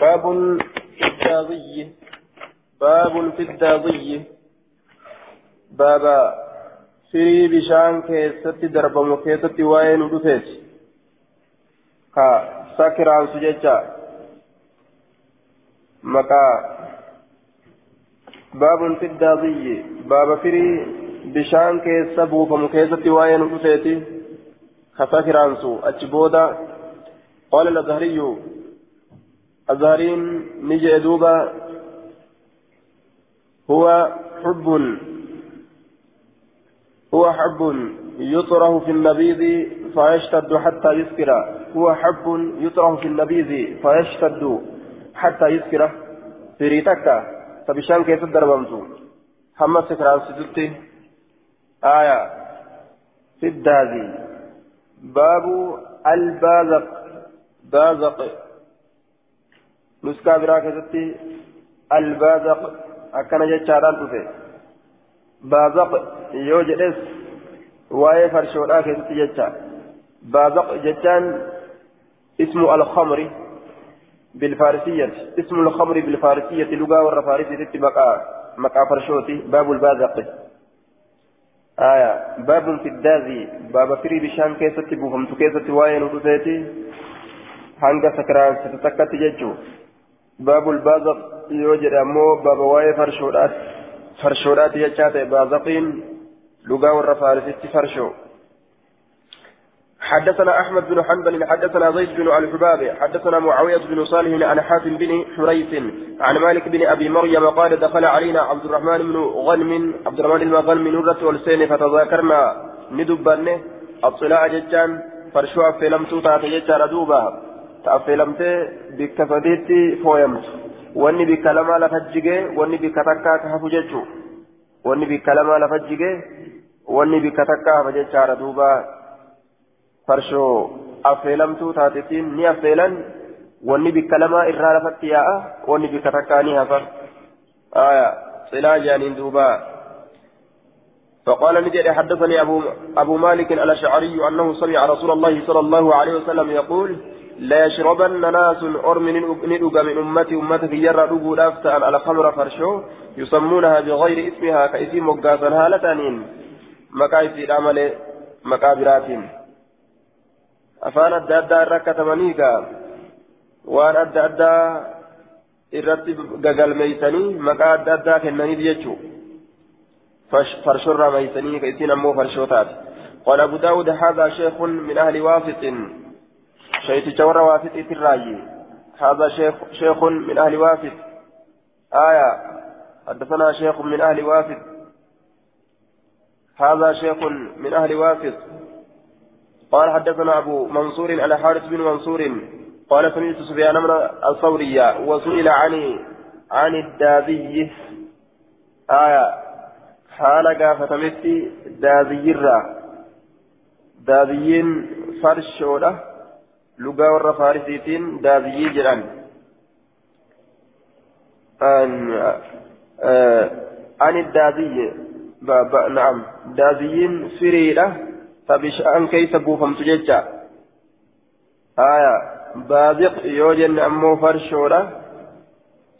باب في الداضي باب في الداضي بابا keessatti darbamu keessatti waa'ee nu dhufeeti ka sakiraansu jecha maqaa baabun fiddaadiyyi baaba firii bishaan keessa buufamu keessatti waa'ee nu dhufeeti ka sakiraansu achi booda qaala lazahariyu ni jedhe duuba huwa xubbun هو حب يطرح في النبيذ فيشتد حتى يسكر. هو حب يطرح في النبيذ فيشتد حتى يسكر. في ريتك فبشان كيف تدربمت حمى سكران ستتي آية. في الدازي. باب البازق. بازق. نسكا براكزتي البازق أكن جتشاران بازق yoo jedhes waa'ee farshoodhaa keessatti jecha. Baazaq jechaan ismu alkhamri بالفارسية اسم الخمر بالفارسية لغة والرفارسية تبقى مقا فرشوتي باب البازق آية باب في الدازي باب فري بشان كيسة بوهم كيسة واين ودوسيتي hanga sakiraansitu takkatti jechuu yoo jedhe ammoo baaba waa'ee farshoodhaati farshoodhaati jechaa ta'e baazaqiin لغا والرفارس فرشو. حدثنا أحمد بن حنبل حدثنا زيد بن الحباب حدثنا معاوية بن صالح عن حاتم بن حريث عن مالك بن أبي مريم قال دخل علينا عبد الرحمن بن غنم عبد الرحمن بن غنم نورة والسين فتذاكرنا ندبنه الصلاة ججان فرشو أفلمت تات ججان دوبا تأفلمت بكفديتي فويمت واني بكلمة لفججه واني بكتكا كهفججه واني بكلمة لفججه wanni bikka takka hafa jechaadha duuba farshoo affeelamtuu taatetiin ni affeelan wanni bikka lamaa irraa lafatti yaa'a wanni bikka takkaa ni hafa silaa jaaniin duuba فقال نجد حدثني أبو, أبو مالك الأشعري أنه سمع رسول الله صلى الله عليه وسلم يقول لا يشربن ناس أرم ندق من أمتي أمتك يرى لافتا على خمر فرشو يسمونها بغير اسمها كاسم وقاسا هالتانين biraatiin afaan adda addaa irra katabanii gaa waan adda addaa irratti gagalmeeysanii maqaa adda addaa kennaniif jechuu farshorraa meeysanii ka isiin ammoo farshoo taate قال أبو داود هذا شيخ من أهل واسط شيخ جور واسط الرأي. هذا شيخ شيخ من أهل واسط آية. حدثنا شيخ من أهل واسط هذا شيخ من أهل واسط قال حدثنا أبو منصور على حارث بن منصور. قال سمعت سفيان من الثورية وسئل عن عن الداذي. آية. حال داذي الرا. داذيين فرشودة. لغا ور فارسيتين داذي جران عن آه عن الداذي نعم دازيين فريدة فبشأن كيس بوفم تججا آية بازق يوجن أمو فرشورة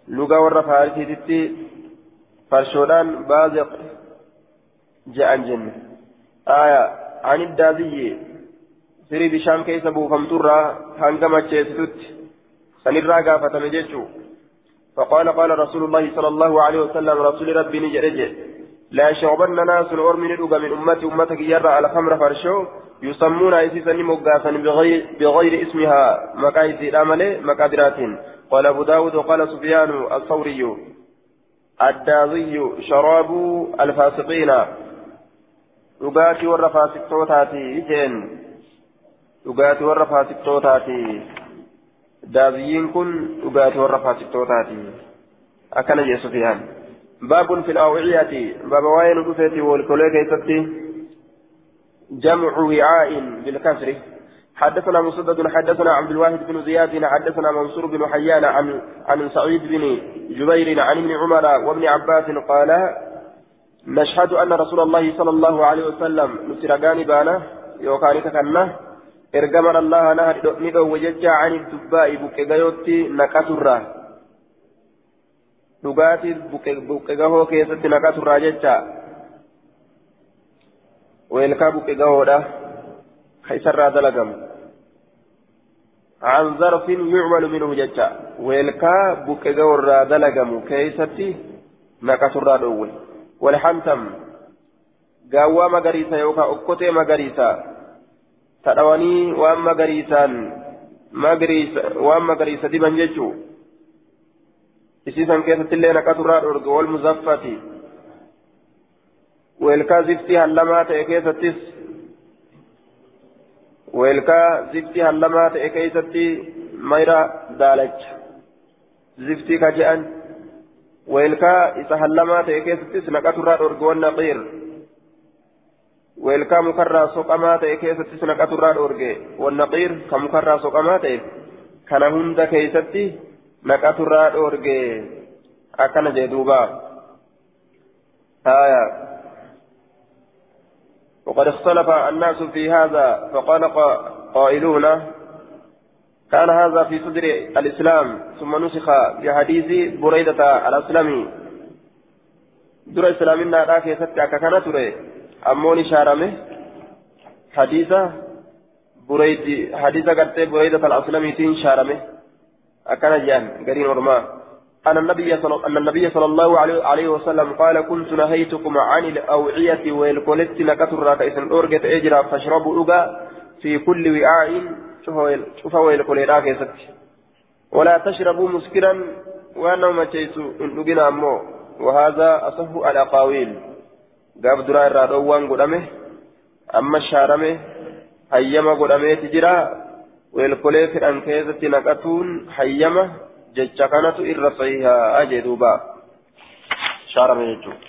لغة ورى فارسيتي فرشوران بازق جاء جن آية عن الدازي firii bishaan keessa buufamturraa hanga macheessitutti sanirraa gaafatame jechuu. فقال قال رسول الله صلى الله عليه وسلم رسول ربي نجرج لا يشربن ناس الأرمن ندوغ من أمتي أمتك يرى على خمر فرشو يسمون إسيسا مقاسا بغير, بغير اسمها مكايس الأمل مكادرات قال أبو داود وقال سفيان الثوري الداضي شراب الفاسقين dhugaatii warra faasiktootaati jeen. Dhugaatii warra faasiktootaati daabiyyiin kun dhugaatii warra faasiktootaati akkana jee sufiyaan baabun fil awciyati baaba waa'ee nu dhufeeti wolkolee keessatti جمع وعاء بالكسر حدثنا مسدد حدثنا عبد الواحد بن زياد حدثنا منصور بن حيان عن عن سعيد بن جبير عن ابن عمر وابن عباس قال نشهد أن رسول الله صلى الله عليه وسلم نسرقان بانا يوكان تكنا ergaman allaha na ni dhowwe jecha ani dubbaa'i buqqe gayootti naqaturraa dhugaatii buqqe gahoo keessatti naqaturraa jecha weelkaa buqqe gahoodha ka isarraa dalagamu عن ظرف يعمل منه جتا ويلكا بوكي غورا دلغمو كيستي نقصرا دوي والحنتم gaawwaa magariisa yookaan okkotee magariisa tadhawanii waan magariisaan waan magariisa diban jechuu isiisan keessatti illee naqaturraa dhorge wal muzaffati weelkaa ziftii hallamaa ta'e keessattis weelkaa ziftii hallamaa ta'e keessatti mayra daalacha ziftii ka je'an weelkaa isa hallamaa ta'e keessattis naqaturraa weelkaa mukarraa soqamaa ta'e keessattis naqaturraa dhorge wannaqiir ka mukarraa soqamaa ta'e kana hunda keessatti naqaturraa dhorge akkana jee duuba آية وقد اختلف الناس في هذا فقال قائلون كان هذا في صدر الإسلام ثم نسخ بحديث بريدة الأسلمي در إسلامنا راكي ستة كان تري أمون شارمه حديثة بريد حديثة قرتي بريدة الأسلمي تين شارمه أكان جان قرين ورما أن النبي صلى الله عليه وسلم قال كنت نهيتكم عن الأوعية والكولت نكتر راكيس أورجت أجرا فاشربوا أجا في كل وعاء شوفوا والكولت راكيست ولا تشربوا مسكرا وأنه ما تيسوا إن أمو وهذا أصح الأقاويل gaaf duraa irraa dhoowwaan godhame amma shaarame hayyama godhameeti jira weelkolee fedhan keessatti naqatuun hayyama jecha kanatu irra sahihaa jee duuba shaarame jechuudha.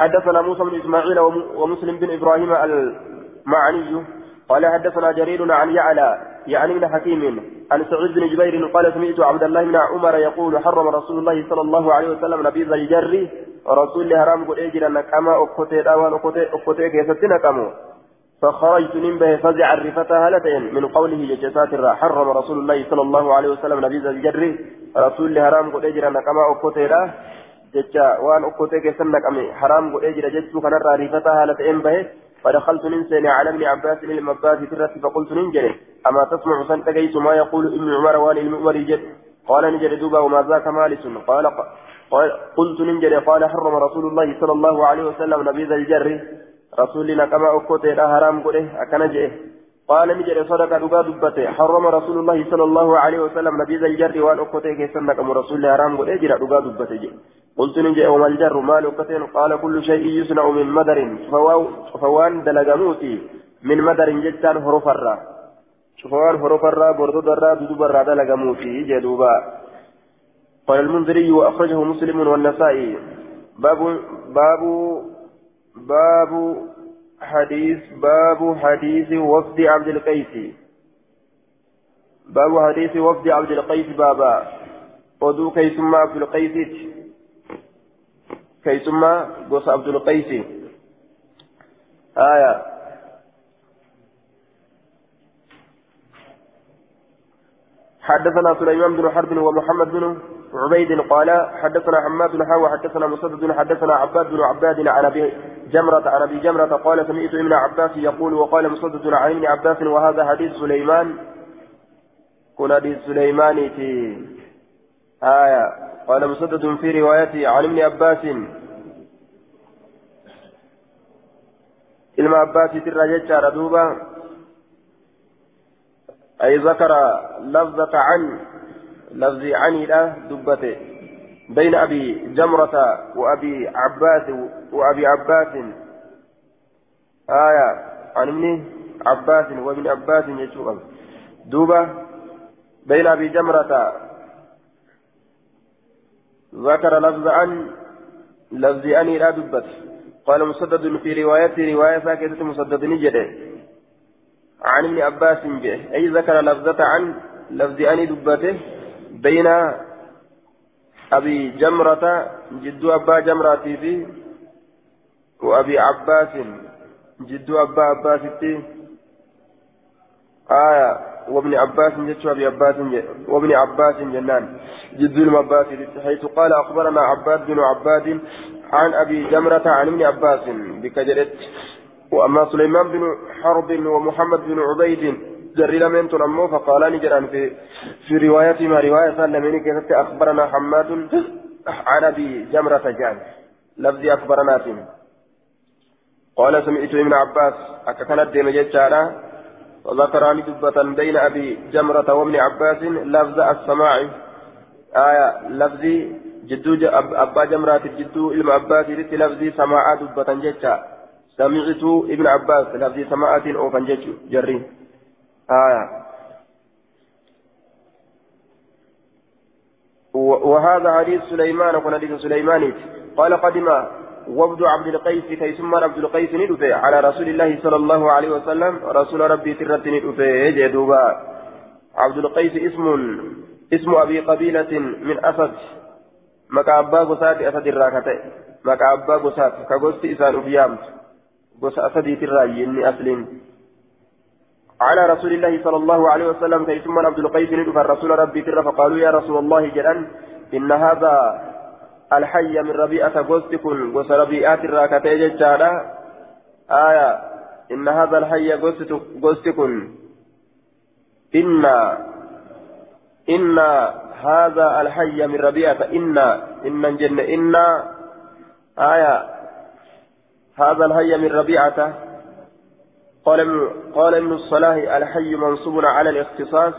حدثنا موسى بن اسماعيل ومسلم بن إبراهيم المعني قال حدثنا جرير عن يعلى يعني من حكيم. عن سعيد بن جبير قال سمعت عبد الله بن عمر يقول حرم رسول الله صلى الله عليه وسلم نبيذ الجر. رسول حرام قد اجر نكما أكوتي داوان اكوتي كيست نكمو فخرجت من به فزع الرفة هلتين من قوله ججسات الرا حرم رسول الله صلى الله عليه وسلم نبيذ الجر. رسول حرام قد اجر نكما أكوتي دا ججا وان أكوتي كيست نكمي حرام قد اجر ججو كان الرفة هلتين به. فدخلت ننسى على ابن عباس بن المباس ترت فقلت ننجري. أما تسمع سنتقيت ما يقول ابن عمر وان المؤمر جد قال نجري دوبا وما ذاك مالس. قال قال قلت ننجري. قال حرم رسول الله صلى الله عليه وسلم نبيذ الجر. رسولنا كما أكوت لا حرام قده أكنجئه. قال نجري صدق دوبا دبته. حرم رسول الله صلى الله عليه وسلم نبيذ الجر وأن أكوت كيسنك رسول حرام قده جرى دوبا دبته. قلت نجي وما الجر ما لقتين قال كل شيء يصنع من مدر. فوان دلقموتي من مدر جتان حروف الرا فوان حروف الرا بردو درا دودو الرا دلقموتي جدوبا قال المنذري وأخرجه مسلم والنسائي. باب باب باب حديث باب حديث وفد عبد القيس. باب حديث وفد عبد القيس بابا. ودو كيسما عبد القيس. كيسما قوس عبد القيس. آية. حدثنا سليمان بن حرب ومحمد بن عبيد قال حدثنا حماد بن حاوى حدثنا مسدد حدثنا عباد بن عباد عن أبي جمرة عن أبي جمرة قال سمعت ابن عباس يقول وقال مسدد عن ابن عباس وهذا حديث سليمان. كن حديث سليمان آية. قال مسدد في روايته عن ابن عباس. علم عباس تراجع ردوبا أي ذكر لفظة عن لفظ عن لا دبته. بين أبي جمرة وأبي عباس وأبي عباس. آية عن ابن عباس وابن عباس يشوف دوبة بين أبي جمرة ذكر لفظ عن لفظ أني لا دبت. قال مسدد في رواية رواية ساكتة مسدد نجده عن ابن عباس به أي ذكر لفظة عن لفظ أني دبته بين أبي جمرة جد أبا جمرة في وأبي عباس جد أبا عباس آية وابن عباس جت وابي عباس وابن عباس جنان. جد المباس حيث قال أخبرنا عباد بن عباد عن أبي جمرة عن ابن عباس بكجرت. وأما سليمان بن حرب ومحمد بن عبيد جري لمن تنمو فقال نجران في في رواية ما رواية سلمين كتبت أخبرنا حماد عن أبي جمرة جان. لفظ أخبرنا تيم قال سمعت ابن عباس أككنت دين جتشانا وذكراني دبة بين أبي جمرة وابن عباس لفظ السماع. آية لفظ جدو أبا جمرة جدو إلما عباس لفظ سماع دبة جتشا. سمعت ابن عباس لفظ سماعة أوفن جتشو جرين آية. وهذا حديث سليمان وكان حديث سليمان. قال قدم وفد عبد القيس كيسمى عبد القيس ندفع على رسول الله صلى الله عليه وسلم رسول ربي ترت ندفع جدوبا عبد القيس اسم اسم أبي قبيلة من أسد. مكابا قسات أسد الراكتة. مكابا قسات كقست إسان أبيامت قس أسدي تراي إني أسلم. على رسول الله صلى الله عليه وسلم كيتم عبد القيس ندفع الرسول ربي تر فقالوا يا رسول الله جلن إن هذا الحي من ربيعة قوستكن قوس ربيعات الراكتي ججالا آية إن هذا الحي قوستكن إن إن هذا الحي من ربيعة إن إن جن إن. آية هذا الحي من ربيعة. قال قال ابن الصلاح الحي منصوب على الاختصاص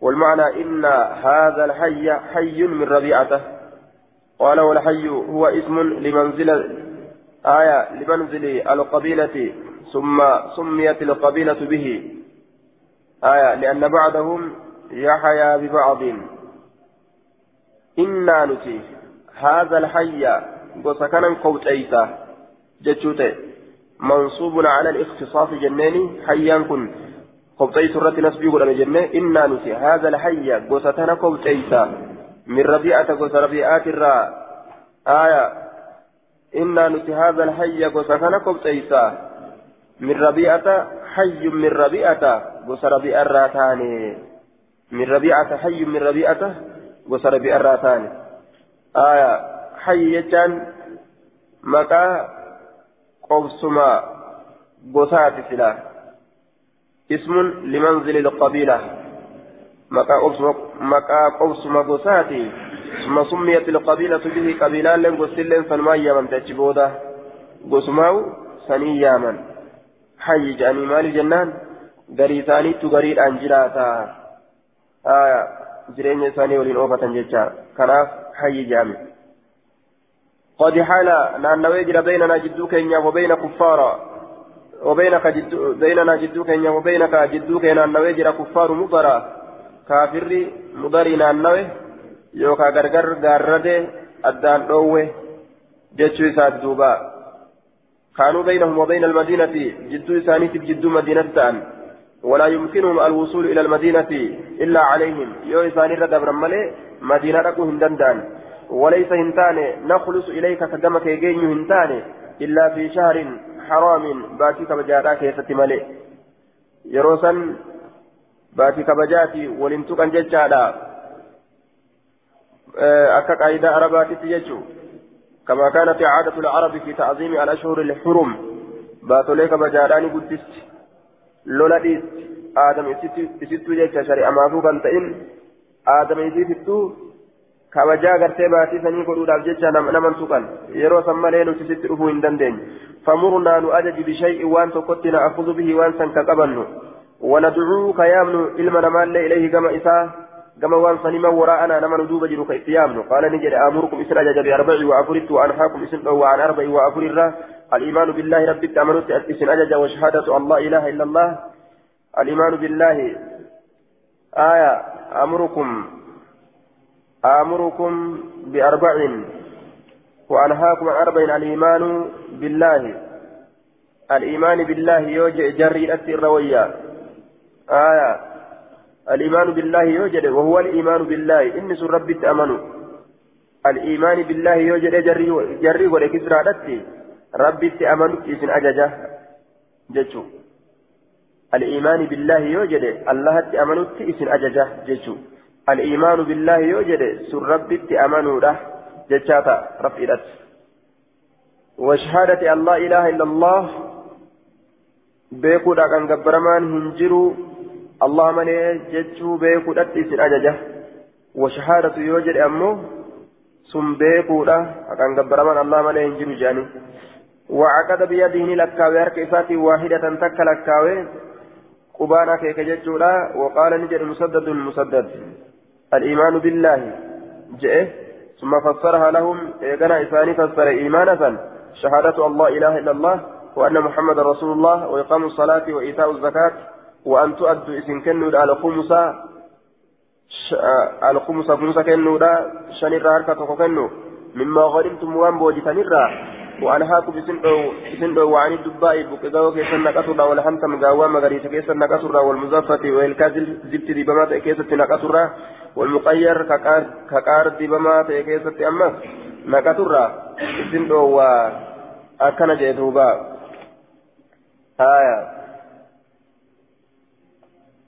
والمعنى إن هذا الحي حي من ربيعته قال والحي هو اسم لمنزل آية لمنزل القبيلة ثم سميت القبيلة به. آية لأن بعضهم يحيا ببعض. إنا نتي هذا الحي وسكنا قوت أيسا جتشوتي منصوب على الاختصاص جناني حيان كن. قبطي سرة نسبي قرآن جنة إنا نسي هذا الحي قوستنا قبطيسا من ربيعة قوس ربيعات الراء آية. إنا نسي هذا الحي قوستنا قبطيسا من ربيعة حي من ربيعة قوس ربيع الراتاني. من ربيعة حي من ربيعة قوس ربيع الراتاني. آية. حي يجان مكا قوسما قصات سلا اسم لمنزل القبيلة. مكا قوسما قصاتي ثم سميت القبيلة به قبيلة لن قسلن سنما يمن تجبودا. قسماو سني يمن حي جاني مالي جنان. غري ثاني تغري أنجراتا آية jireenya isaanii waliin oofatan jecha kanaaf hayyi jaami قد حال نانوي جرى بيننا جدو كينيا وبين كفارا. وبينك جدو بيننا جدو كينيا وبينك جدو كينيا نانوي جرى كفار مضرا. كافر مضري نانوي يوكا غرغر غارده أدان أوه جتشو إسات دوبا كانوا بينهم وبين المدينة جدو إسانيت جدو مدينة تان ولا يمكنهم الوصول إلى المدينة إلا عليهم يو إساني ردبر ملي مدينة ركو هندندان وليس هنتاني نخلص إليك كدمك يجين هنتاني إلا في شهر حرام باتي كبجاتا كيست ملئ يروسا باتي كبجاتي ولنتك أن ججالا أكا قاعدة عرباتي تججو كما كانت عادة العرب في تعظيم الأشهر الحرم باتوليك بجاراني قدست لولا ديس آدم إسيتو جيتشا شريعة معفوكا تئن آدم godhuudhaaf jecha naman tuqan yeroo san malee nuti sitti dhufuu hin dandeenye famurnaa nu ajaji bishay'in waan tokkotti na afuzu bihi waan san ka qabannu وندعو كيامن علم نمال إليه كما إساء كما وان صنما وراءنا نما ندوب جنو كإتيامن قال نجد آمركم إسر أجج بأربع وأفرت وأنحاكم إسن وعن أربع وأفر الإيمان بالله رب التأمنت إسن أجج وشهادة الله إله إلا الله. الإيمان بالله آية أمركم آمركم بأربع وأنهاكم عن أربع. الإيمان بالله الإيمان بالله يوجد جري الروية آية. الإيمان بالله يوجد وهو الإيمان بالله. إن سر ربي تأمنوا. الإيمان بالله يوجد جري ولكسر ربي تأمنوا إسن أججه جتشو الإيمان بالله يوجد الله أمنت إسن أججة جيشو الإيمان بالله يوجد سر ربي أمنوا له. جيشاتا رفئلت وشهادة لا إله إلا الله. داك أن قبرمان هنجروا الله من جيشو بيكو دات إسن أججة وشهادة يوجد أمه سن بيكو دا أن قبرمان الله من هنجروا جاني وعقد بيده لكاوي هركيساتي واحدة تك لكاوي قبانا كيك ججولا وقال نجد مسدد مسدد الإيمان بالله جئه ثم فسرها لهم إيقنا إساني فسر إيمانة شهادة الله إله إلا الله وأن محمد رسول الله وإقام الصلاة وإيتاء الزكاة وأن تؤدوا إسن كنوا على خمسة على خمسة خمسة كنوا شنر هركة كنوا. مما غرمتم وأن بوجتنرا وأنهاكم بسندو وعن الدباء بكذا كيس النقصر والحنتم قاوى مغريس كيس النقصر والمزفة والكازل زبت دبما كيس النقصر والمقير كقار دبما كيس أمس نقصر بسندو وأكن جيتوبا. آية.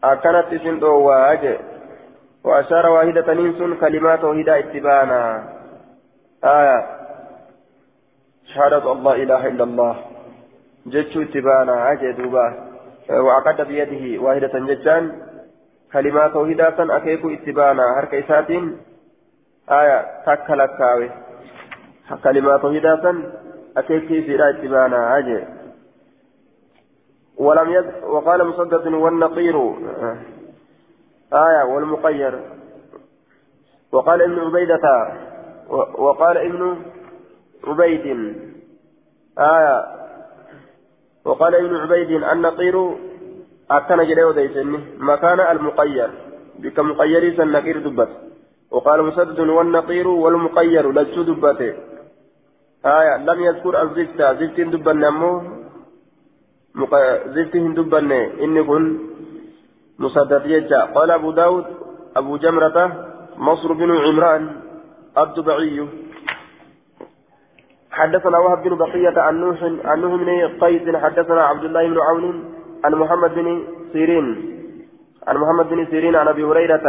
أكنت بسندو وأجي وأشار واحدة ننس كلمات وهدى اتبانا آية. شهادة الله إله إلا الله. جتشو اتبانا عجي دوبا. وعقد بيده واحدة جتان كلمات توحيدات أكيكو اتبانا هرك إساتين. آية. تكلكاوي كلمات توحيدات أكيكي سيرا اتبانا عجي ولم يد وقال مسدد والنقير آية والمقير. وقال ابن عبيدة وقال ابن عبيد آية. وقال ابن عبيد النقير أكن جليه وديسني مكان المقير بك مقير سنقير دبت. وقال مسدد والنقير والمقير لجو دبته آية لم يذكر الزفت. زفت دبن أمو زفت دبن إني كن مسدد يجا قال أبو داود أبو جمرة مصر بن عمران الدبعي حدثنا وهب بن بقية عن نوح عن نوح بن قيس حدثنا عبد الله بن عون عن محمد بن سيرين. عن محمد بن سيرين عن أبي هريرة.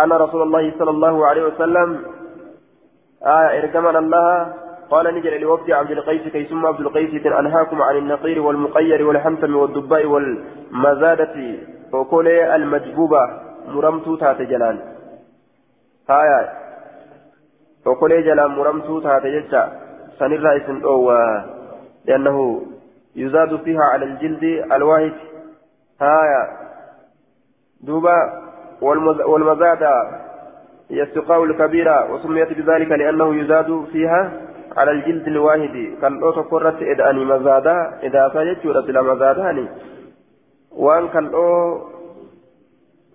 أن رسول الله صلى الله عليه وسلم آه اركمنا الله قال نجل لوفد عبد القيس كي ثم عبد القيس أنهاكم عن النقير والمقير والحمتم والدباء والمزادة. وكل المجبوبة مرمتو تات جلال. آية وقولي جلا مرمتو تاتي جتا سنرى اسم أوى لأنه يزاد فيها على الجلد الواحد. هايا دوبا. والمزادة. هي السقاء الكبيرة. وسميت بذلك لأنه يزاد فيها على الجلد الواحد كالأوتو قرت إذا أني مزادة إذا سجدت إلى مزاداني وأن كالأو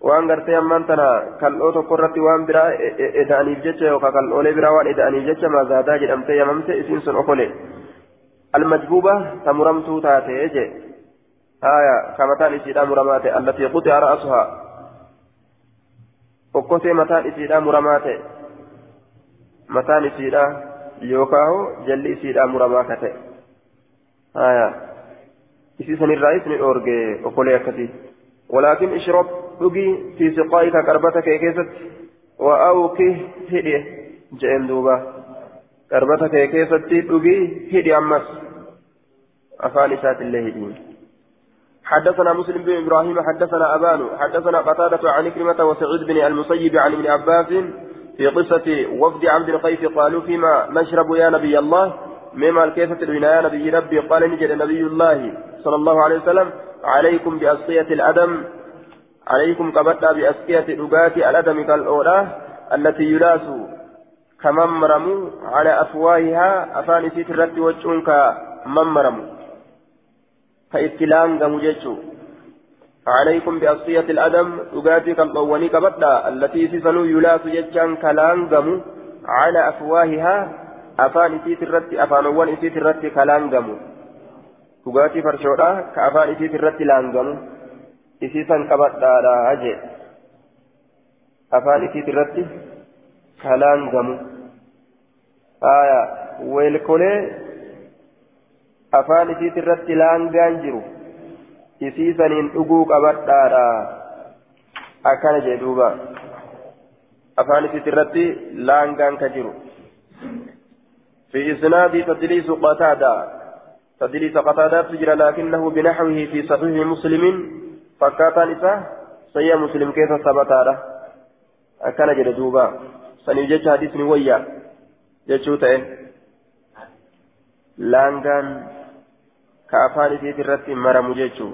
waan gartee ammaan tana kal'oo tokko irratti waan biraa eda'aniif jecha yookaan kal'oolee biraa waan eda'aniif jecha mazaadaa jedhamtee yamamte isiin sun okole almajbuuba ta muramtuu taate je haya ka mataan isiidhaa muramaa ta'e allatii quxi'a ra'asuhaa okkotee mataan isiidhaa muramaa ta'e mataan isiidhaa yookaan jalli isiidhaa muramaa ka ta'e haya isii sanirraa isni dhoorge okolee akkasii ولكن اشرب dhugi fi siqaa'ika qarbata kee keessatti wa'aawuki hidhi je'een duuba qarbata kee keessatti dhugi hidhi ammas afaan isaatillee hidhi حدثنا مسلم بن إبراهيم حدثنا ابان حدثنا قتادة عن كلمة وسعيد بن المسيب عن ابن عباس في قصة وفد عبد القيس قالوا فيما نشرب يا نبي الله مما الكيفة يا نبي ربي قال نجد نبي الله صلى الله عليه وسلم عليكم بأسقية الأدم عليكم كبدأ بأسقية دقات الأدم كالأولى التي يلاس كممرم على أفواهها أفان سيت الرد وجهن كممرم كإتلان قمججو عليكم بأسقية الأدم دقات كالأولى كبدا التي سيسنو يلاس ججان كلان قمو على أفواهها أفان سيت الرد أفان وان سيت الرد كلان قمو دقات فرشودا كأفان سيت الرد لأن قمو isiisan qabadhaadha jee afaan isiit irratti kalaan gamu aya weelkolee afaan isiit irratti laangaan jiru isiisaniin dhuguu qabadhaadha. Akkana jee duuba. Afaan isiit irratti laangaan ka jiru. في إسناد تدليس قتادة تدليس قتادة تجرى لكنه بنحوه في صحيح مسلم فكاتا نساء سيا مسلم كيف ثبت هذا أكان جل دوبا سنجد حديث نويا جتشوتين كأفاني في ترتي مرم جتشو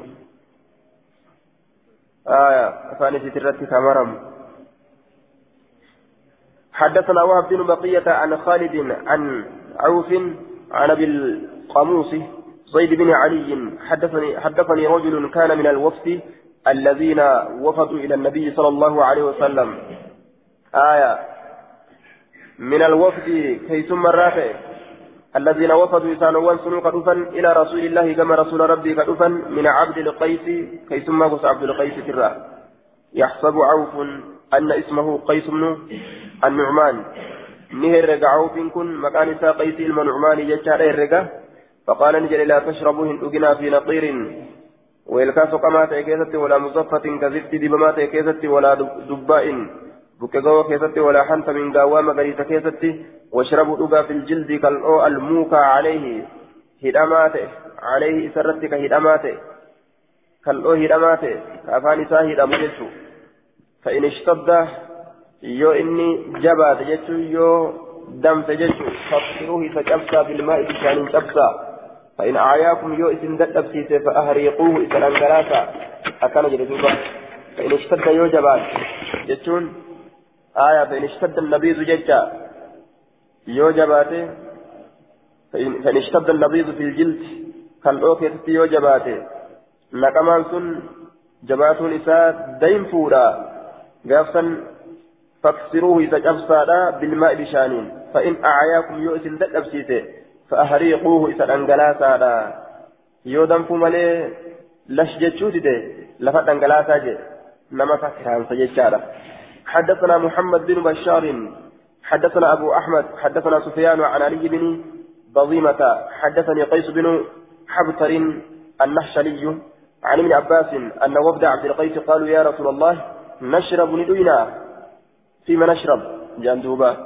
آية أفاني في ترتي كمرم حدثنا وهب بن بقية عن خالد عن عوف عن أبي القاموس زيد بن علي. حدثني حدثني رجل كان من الوفد الذين وفدوا إلى النبي صلى الله عليه وسلم. آية من الوفد كي ثم الرافع. الذين وفدوا إسانوان سنو كدفا إلى رسول الله كما رسول ربي كدفا من عبد القيس كي ثم عبد القيس ترى يحسب عوف أن اسمه قيس بن النعمان. نهر عوف كن مكان إسا قيس النعمان يجعل الرقة فقال نجل لا تشربوا هندقنا في نطير ويلكاس قمات كيست ولا مصفة كزفت دبمات كيست ولا دباء. بكغو كيست ولا حنت من قوام غريس كيست واشربوا دقا في الجلد كالأو الموكى عليه هدامات عليه سرتك هدامات كالأو هدامات أفاني ساهد أمجلسو فإن اشتد يو إني جبات جتشو يو دمت جتشو فاطروه فكبسا بالماء بشان كبسا فإن أعياكم يو إسن دتبسيس فأهريقوه إسن أنقلاسا أكان جلدوبا فإن اشتد يو جبات جتشون آية فإن اشتد النبيذ جتشا يو جباته فإن, اشتد النبيذ في الجلد. كالأوكي يو جباته نقمان سن جباتون إساء دين فورا. قافا فاكسروه إذا جبسادا بالماء بشانين. فإن أعياكم يؤسن تكبسيته فأهريقوه إذا أنقلاسادا يودن فمالي لش جتشوتي لفت أنقلاسا جي نما فكران سجيشادا حدثنا محمد بن بشار حدثنا أبو أحمد حدثنا سفيان عن علي بن بظيمة حدثني قيس بن حبتر النحشلي عن ابن عباس أن وفد عبد القيس قالوا يا رسول الله نشرب ندوينا فيما نشرب؟ جندوبا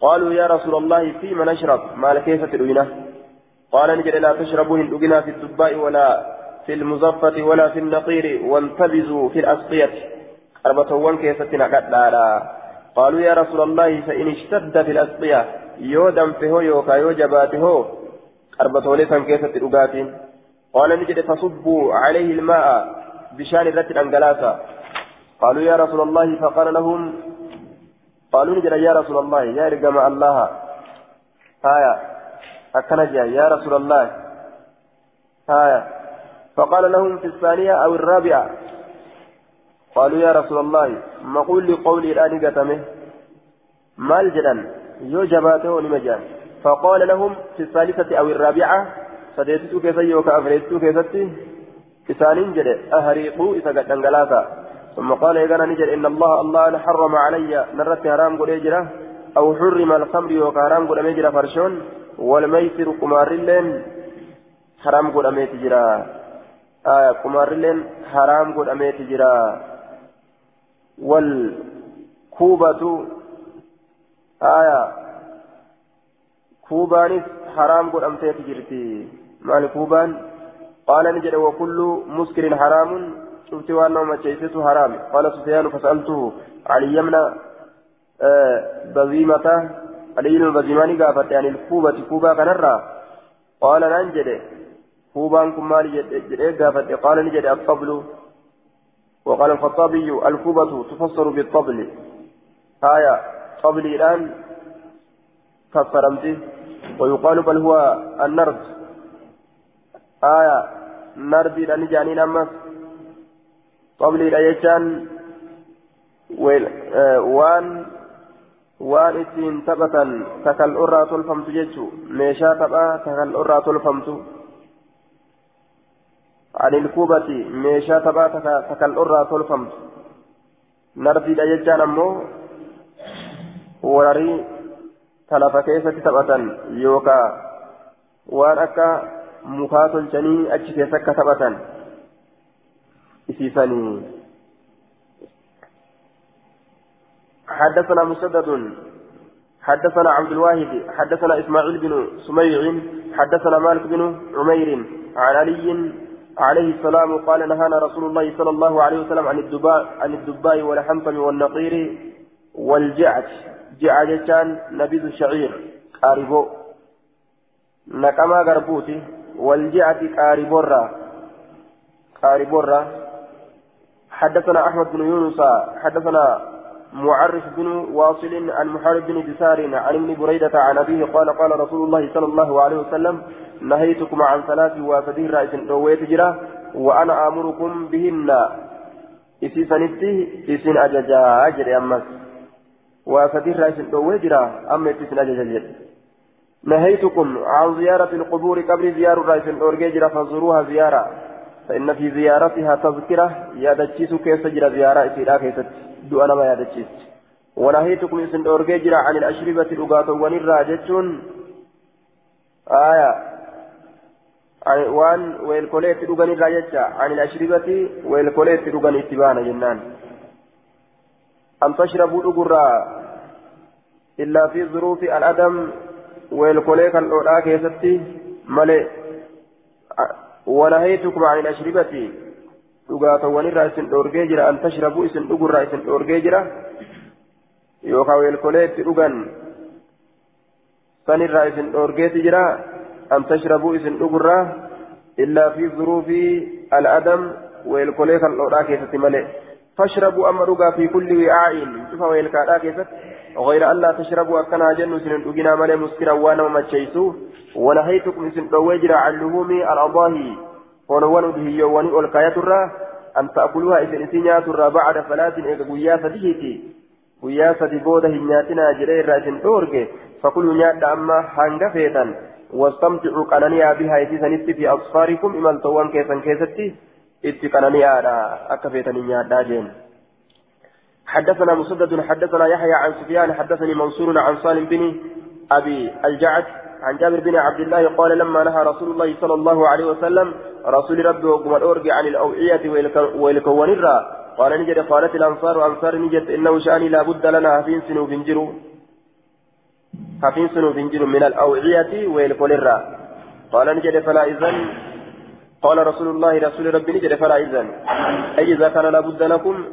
قالوا يا رسول الله فيما نشرب؟ ما كيف تدوينا قال نجد لا تشربوا هندوغنا في الدباء ولا في المزفة ولا في النقير وانتبذوا في الأسقية. أربطوان كيف تنقل قالوا يا رسول الله فإن اشتد في الأسقية يودم فيه يوكا يوجباته أربطوليسا كيف تدوغاتين قال نجد فصبوا عليه الماء بشان ذات الأنجلاسة قالوا يا رسول الله فقال لهم قالوا نجد يا رسول الله يا رقم الله هايا أكنجا يا رسول الله هايا فقال لهم في الثانية أو الرابعة قالوا يا رسول الله ما قول لقولي الآن قتمه؟ ما الجنان يوجباته لمجان فقال لهم في الثالثة أو الرابعة keessa yookaan afreessituu keessatti isaaniin jedhe ahariiquu isa gadhangalaasa ثم قال إذا نجد إن الله الله حرم علي نرت حرام قد يجرى أو حرم الخمر يوكا حرام قد يجرى فرشون والميسر قمار اللين حرام قد أميت جرى. آية قمار اللين حرام قد أميت جرى. والكوبة آية كوبانس حرام قد أمتيت جرتي. مال كوبان قال نجد وكل مسكر حرام شفت وأنه مجيسته حرام. قال سفيان فسألته علي يمنى آه بزيمة علي البزيماني قافت يعني الكوبة كوبا كنرى. قال ننجد كوبان كمال جد قافت. قال نجد الطبل وقال الخطابي الكوبة تفسر بالطبل. آية طبل الآن فسرمته ويقال بل هو النرد. آية نردي لأني جانين أمس قبل الأيشان وان waan ittiin taphatan takal irraa tolfamtu jechu meeshaa taphaa takal irraa tolfamtu kubati meeshaa taphaa takal irraa tolfamtu nardiidha jechaan ammoo wararii talafa keessatti taphatan yookaan waan akka mukaa tolchanii achi keessa akka taphatan حدثنا مسدد حدثنا عبد الواحد حدثنا إسماعيل بن سميع حدثنا مالك بن عمير عن علي عليه السلام قال نهانا رسول الله صلى الله عليه وسلم عن الدباء عن الدباء والحنطم والنقير والجعد. جعد نبيذ الشعير قاربو. نقما غربوتي والجعد قاربورا قاربورا حدثنا أحمد بن يونس حدثنا معرف بن واصل عن محارب بن جسار عن ابن بريدة عن أبيه قال قال رسول الله صلى الله عليه وسلم نهيتكم عن ثلاث وافدين رئيس رويت جرا وأنا آمركم بهن. إسي سنتي إسن أججا أجري أمس. وافدين رئيس رويت جرا أما إسن أججا نهيتكم عن زيارة القبور قبل زيارة رئيس أورجيجرا فزوروها زيارة. فإن في زيارتها تذكرة يادتشيس كيف جرى زيارة إسيرا كيست دؤنا ما يادتشيس. ونهيتكم إسن أورجيجرا عن الأشربة الأغاثة ونراجتون آية. Jecha ani ashribati weelkolee itti dhugan itti baana jennaan am tashrabuu dhugurraa illaa fi zuruufi al'adam weelkolee kan dhoodhaa keessatti malee ونهيتكم عن الأشربة jira an tashrabuu isin dhugurraa isin dhoorgee jira yookaan weelkolee itti dhugan sanirraa isin dhoorgeeti jira isin dhugurraa illaa fi zuruufii al'adam weelkolee kan dhoodhaa keessatti malee فاشربوا أما رقا في كل وعاء. شوف ويلكادا كيست. غير ألا تشربوا أكنا جنو سنن أجنا ملي مسكرا وأنا ومتشيسو ونهيتكم سن دوجر عن لهوم الأضاهي. ونوان به يواني والكاية الرا أن تأكلوها إذن إسنيات الرا بعد فلات إيقا قياسة دهيتي قياسة بودة هنياتنا جرير رأسن أورجي فكلوا نيات أما هنغفيتا واستمتعوا قنانيا بها. إذن في أصفاركم إما التوان كيسا كيستي qanani'aadha akka feetanii nyaadhaa jeen حدثنا مسدد حدثنا يحيى عن سفيان حدثني منصور عن سالم بن أبي الجعد عن جابر بن عبد الله قال لما نهى رسول الله صلى الله عليه وسلم رسول ربي وقم الأورج عن الأوعية والكوانرة قال نجد قالت الأنصار أنصار نجد إنه شأني لا بد لنا هفين سنو بنجرو هفين سنو بنجرو من الأوعية والكوانرة قال نجد فلا إذن. قال رسول الله رسول ربي نجد فلا إذن. أي إذا كان لابد لكم.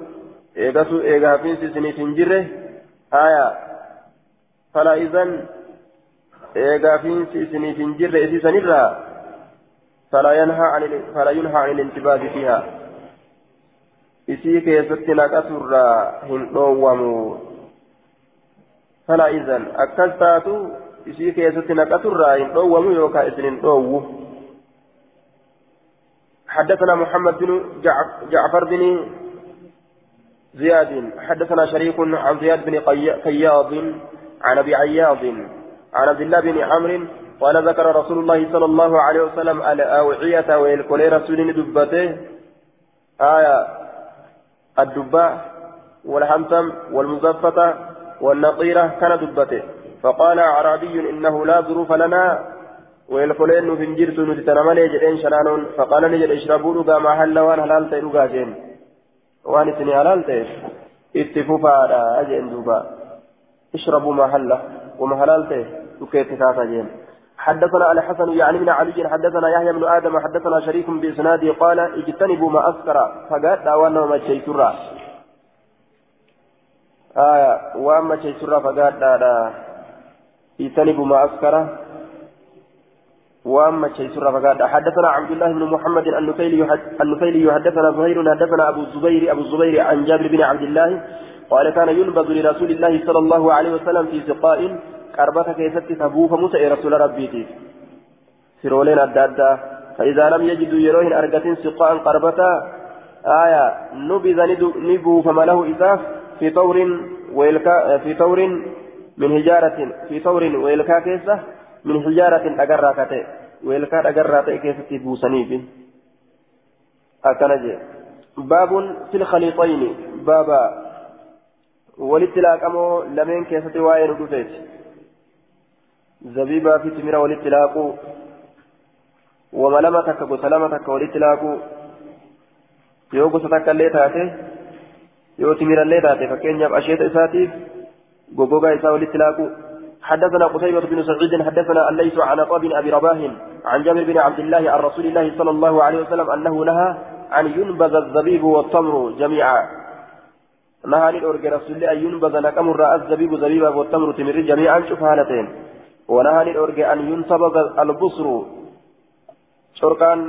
إيغاسو إيغا فين سني فنجره آية. فلا إذن. إيغا فين سني فنجره إسي سنرا فلا ينهى عن فلا ينهى عن الانتباه فيها. إسي كيست نقصر هندوامو فلا إذن. أكلتاتو إسي كيست نقصر هندوامو يوكا إسن هندوامو حدثنا محمد بن جعفر بن زياد. حدثنا شريك عن زياد بن قياض عن أبي عياض عن عبد الله بن عمرو قال ذكر رسول الله صلى الله عليه وسلم الأوعية والكولي رسول دبته آية الدباء والحمتم والمزفة والنطيرة كان دبته. فقال أعرابي إنه لا ظروف لنا. ويلفلين نفن جرت نتتنملي جرين شنانون. فقال نجد اشربوا لغا ما حل وان حلال تي لغا جين وان اتني حلال تي اتفوفا أجين دوبا. اشربوا ما حل وما حلال تي وكيف تكاسا جين حدثنا على حسن يعني من علي حدثنا يحيى بن آدم. حدثنا شريك باسناده قال اجتنبوا ما أسكر. فقال دعوانا وما شيسرا آية وأما شيسرا فقال اجتنبوا ما اسكر وأما شيسر فقال حدثنا عبد الله بن محمد النفيلي يحدثنا زهير حدثنا أبو الزبير أبو الزبير عن جابر بن عبد الله قال كان ينبذ لرسول الله صلى الله عليه وسلم في سقاء كربة كيست تبوف موسى رسول ربيتي سرولين الدادة فإذا لم يجدوا يروهن أرقة سقاء قربة آية نبذ نبو فما له إساف. في طور ويلكا في طور من هجارة في طور ويلكا كيسة من حجارة أجرى كتئ ويلكاد أجرى تئ كيف بوسنيف أكنجي باب في الخليطين. بابا ولتلاك أمو لمن كيف تواين ودفت زبيبا في تمرة ولتلاك وملمتك وسلامتك ولتلاك takka illee taate yoo timira illee taate fakkeenyaaf asheeta isaatiif gogogaa isaa walitti laaqu. حدثنا قتيبة بن سعيد حدثنا الليث عن عطاء بن أبي رباح عن جابر بن عبد الله عن رسول الله صلى الله عليه وسلم أنه نهى أن ينبذ الزبيب والتمر جميعا. نهى عن الأرجى رسول الله أن ينبذ نكم الرأى الزبيب زبيبا والتمر تمر جميعا شوف هالتين ونهى عن الأرجى أن ينتبذ البصر شركان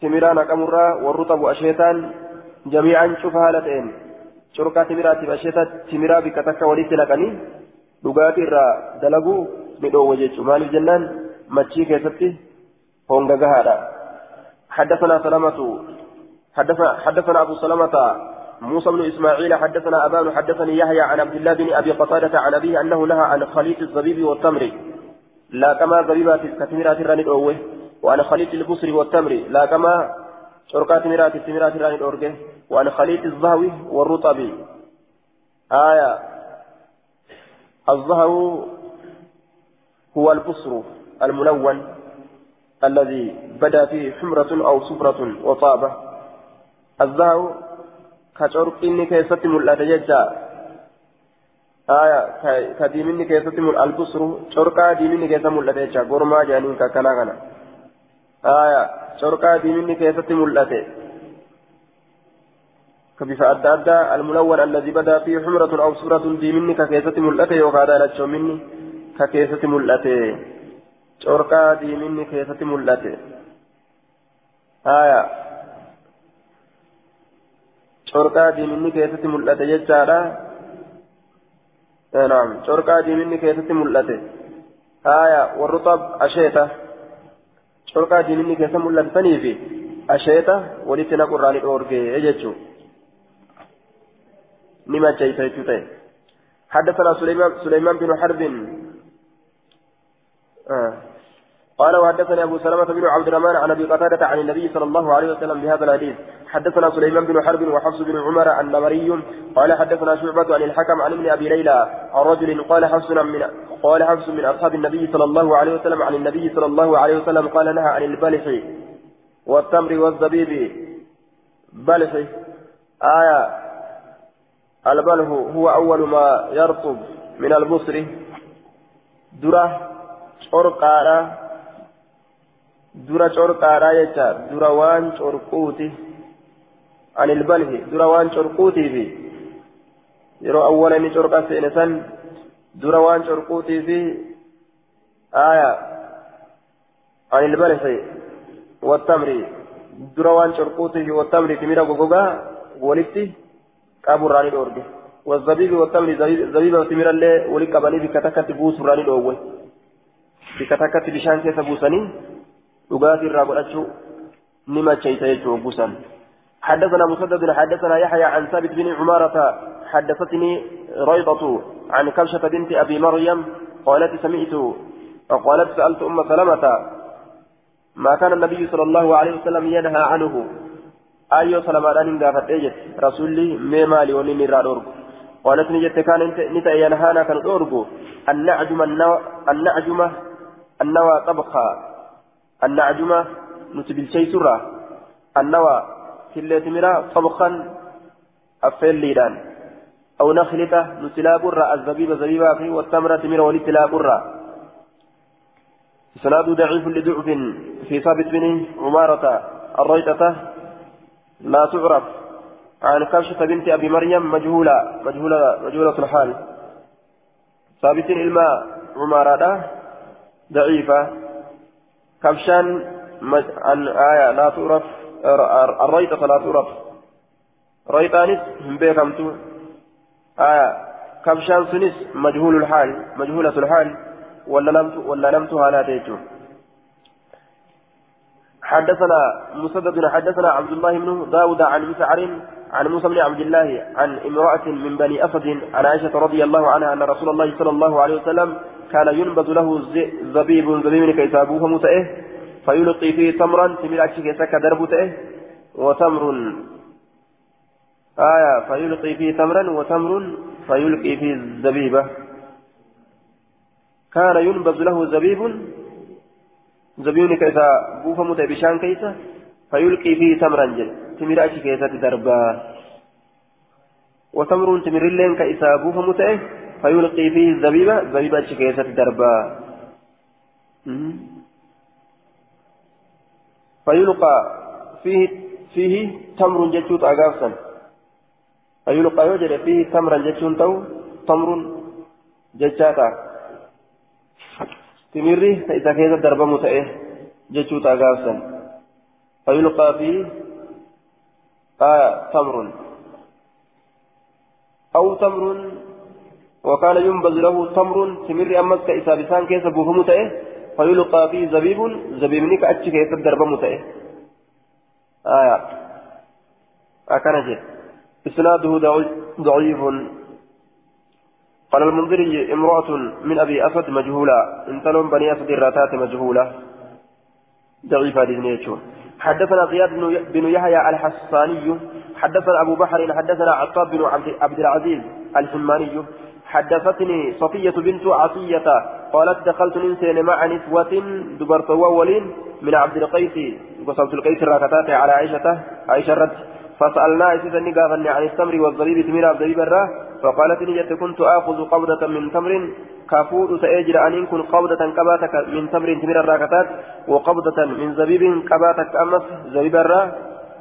تمرا نكم الرأى والرطب أشيتان. جميعا شوف هالتين شركا تمرا تبأشيتا تمرا بكتك وليت لكني dhugaatii irraa dalaguu ni dhoowwa jechuudha maaliif jennaan machii keessatti honga حدثنا حدثنا أبو سلمة موسى بن إسماعيل حدثنا أبان حدثني يحيى عن عبد الله بن أبي قتادة عن أبيه أنه نهى عن خليط الزبيب والتمر. لا كما زبيبات كتمرات الراني أوه وعن خليط البصر والتمر. لا كما شركات مرات التمرات الراني أورجه وعن خليط الزهو والرطب آية. الظهر هو البصر الملون الذي بدا فيه حمرة أو صفرة وطابة. الظهر كشرق إني كيست ملأت ججا آية كديمني كيست البصر. شرقا ديمني كيست ملأت ججا قرما جانين ككنا كنا آية شرقا ديمني كيست ملأت كبف أدى أدى الملون الذي بدا فيه حمرة أو صورة دي مني ككيسة ملأته وقال لتشو مني ككيسة ملأته شوركا دي مني كيسة ملأته آية. شوركا دي مني كيسة ملأته جتارا نعم. شوركا دي مني كيسة ملأته آية. والرطب أشيته شوركا دي مني كيسة ملأته فنيفي أشيته ولتنا قرآن الأورجي يجتشو نما جيسيتو حدثنا سليمان سليمان بن حرب. آه. قال وحدثني أبو سلمة بن عبد الرحمن عن أبي قتادة عن النبي صلى الله عليه وسلم بهذا الحديث. حدثنا سليمان بن حرب وحفص بن عمر النمري. قال حدثنا شعبة عن الحكم عن ابن أبي ليلى عن رجل قال حفص من قال حفص من أصحاب النبي صلى الله عليه وسلم عن النبي صلى الله عليه وسلم قال نهى عن البلح والتمر والزبيب. بلح. آية. البله هو أول ما يرطب من البصر درة شرقارا درة شرقارا يجا درة وان شرقوتي عن البله. درة وان شرقوتي في. يرو أولا نشرقا سينسان درة وان شرقوتي في. آية. عن البله. والتمر. درة وان شرقوتي والتمر تميرا غوغا ولتي قابو راني دورجه والزبيب والتمر زبيب وتمر اللي ولي قبني بكتكت بوس راني دوه بكتكت بشان كيف بوسني وقاتل رابطه نما تشيتا يجو بوسن حدثنا مسدد حدثنا يحيى عن ثابت بن عمارة حدثتني ريضة عن كبشة بنت أبي مريم قالت سمعت وقالت سألت أم سلمة ما كان النبي صلى الله عليه وسلم ينهى عنه ayyoo salamaadhaan hin gaafadhee jette rasuulli mee maali wanni inni irraa dhoorgu waanas ni jette kaan ni ta'e yanhaana kan dhoorgu annacjuma annacjuma annawaa xabkaa annacjuma nuti bilcheeysurraa annawaa killee timiraa xabkan affeelliidhaan أو نخلطة نتلاق الرا الزبيب زبيبا في والتمرة تمر ولتلاق الرا سناد ضعيف لضعف في ثابت بن عمارة الريتة لا تعرف. عن كبشة بنت أبي مريم مجهولة مجهولة مجهولة الحال. ثابت الماء عمارة ضعيفة. كبشان مج... عن آية لا تعرف الريطة لا تعرف. ريطانس هم بيكمتو. آية كبشان سنس مجهول الحال مجهولة الحال. ولا لم ولا لم تهالاتيتو حدثنا مسدد حدثنا عبد الله بن داود عن مسعر عن موسى بن عبد الله عن امرأة من بني أسد عن عائشة رضي الله عنها أن رسول الله صلى الله عليه وسلم كان ينبذ له زبيب زبيب كيتابوه متئه فيلقي فيه تمرا تميل أكشي كيسك دربته وتمر. آية فيلقي فيه تمرا وتمر فيلقي فيه الزبيبة. كان ينبذ له زبيب زبيون كيسا بوفا متى بشان كيسا فيلقي فيه تمرا جل تمر أشي كيسة دربا وتمر تمر اللين كإسابوه متئه فيلقي فيه الزبيبة زبيبة أشي كيسة دربا فيلقى فيه فيه تمر جتوت أقافسا فيلقى يوجد فيه تمرا جتون تو تمر جتاتا تمري فإذا كيسة دربا متئه جتوت أقافسا فيلقى فيه آه تمر أو تمر وكان ينبذ له تمر تمر أمس كإسا بسان كيس بوهم تأه فيلقى فيه زبيب زبيبني كأتش كيس الدرب متأه آية أكن جد إسناده ضعيف قال المنذري امرأة من أبي أسد مجهولة. انتلهم بني أسد الراتات مجهولة. ضعيفة هذه حدثنا زياد بن يحيى الحساني حدثنا أبو بحر حدثنا عطاب بن عبد العزيز الحماني. حدثتني صفية بنت عصية قالت دخلت ننسين مع نسوة دبرت ولين من عبد القيس وصلت القيس الراكتات على عائشة. عائشة رد فسألنا إذا قافني عن التمر والزبيب تمير الزبيب الراه فقالت نجت كنت آخذ قبضة من تمر كافور تأجر أن كن قبضة كباتك من تمر تمير الراكتات وقبضة من زبيب كباتك أمس زبيب الراه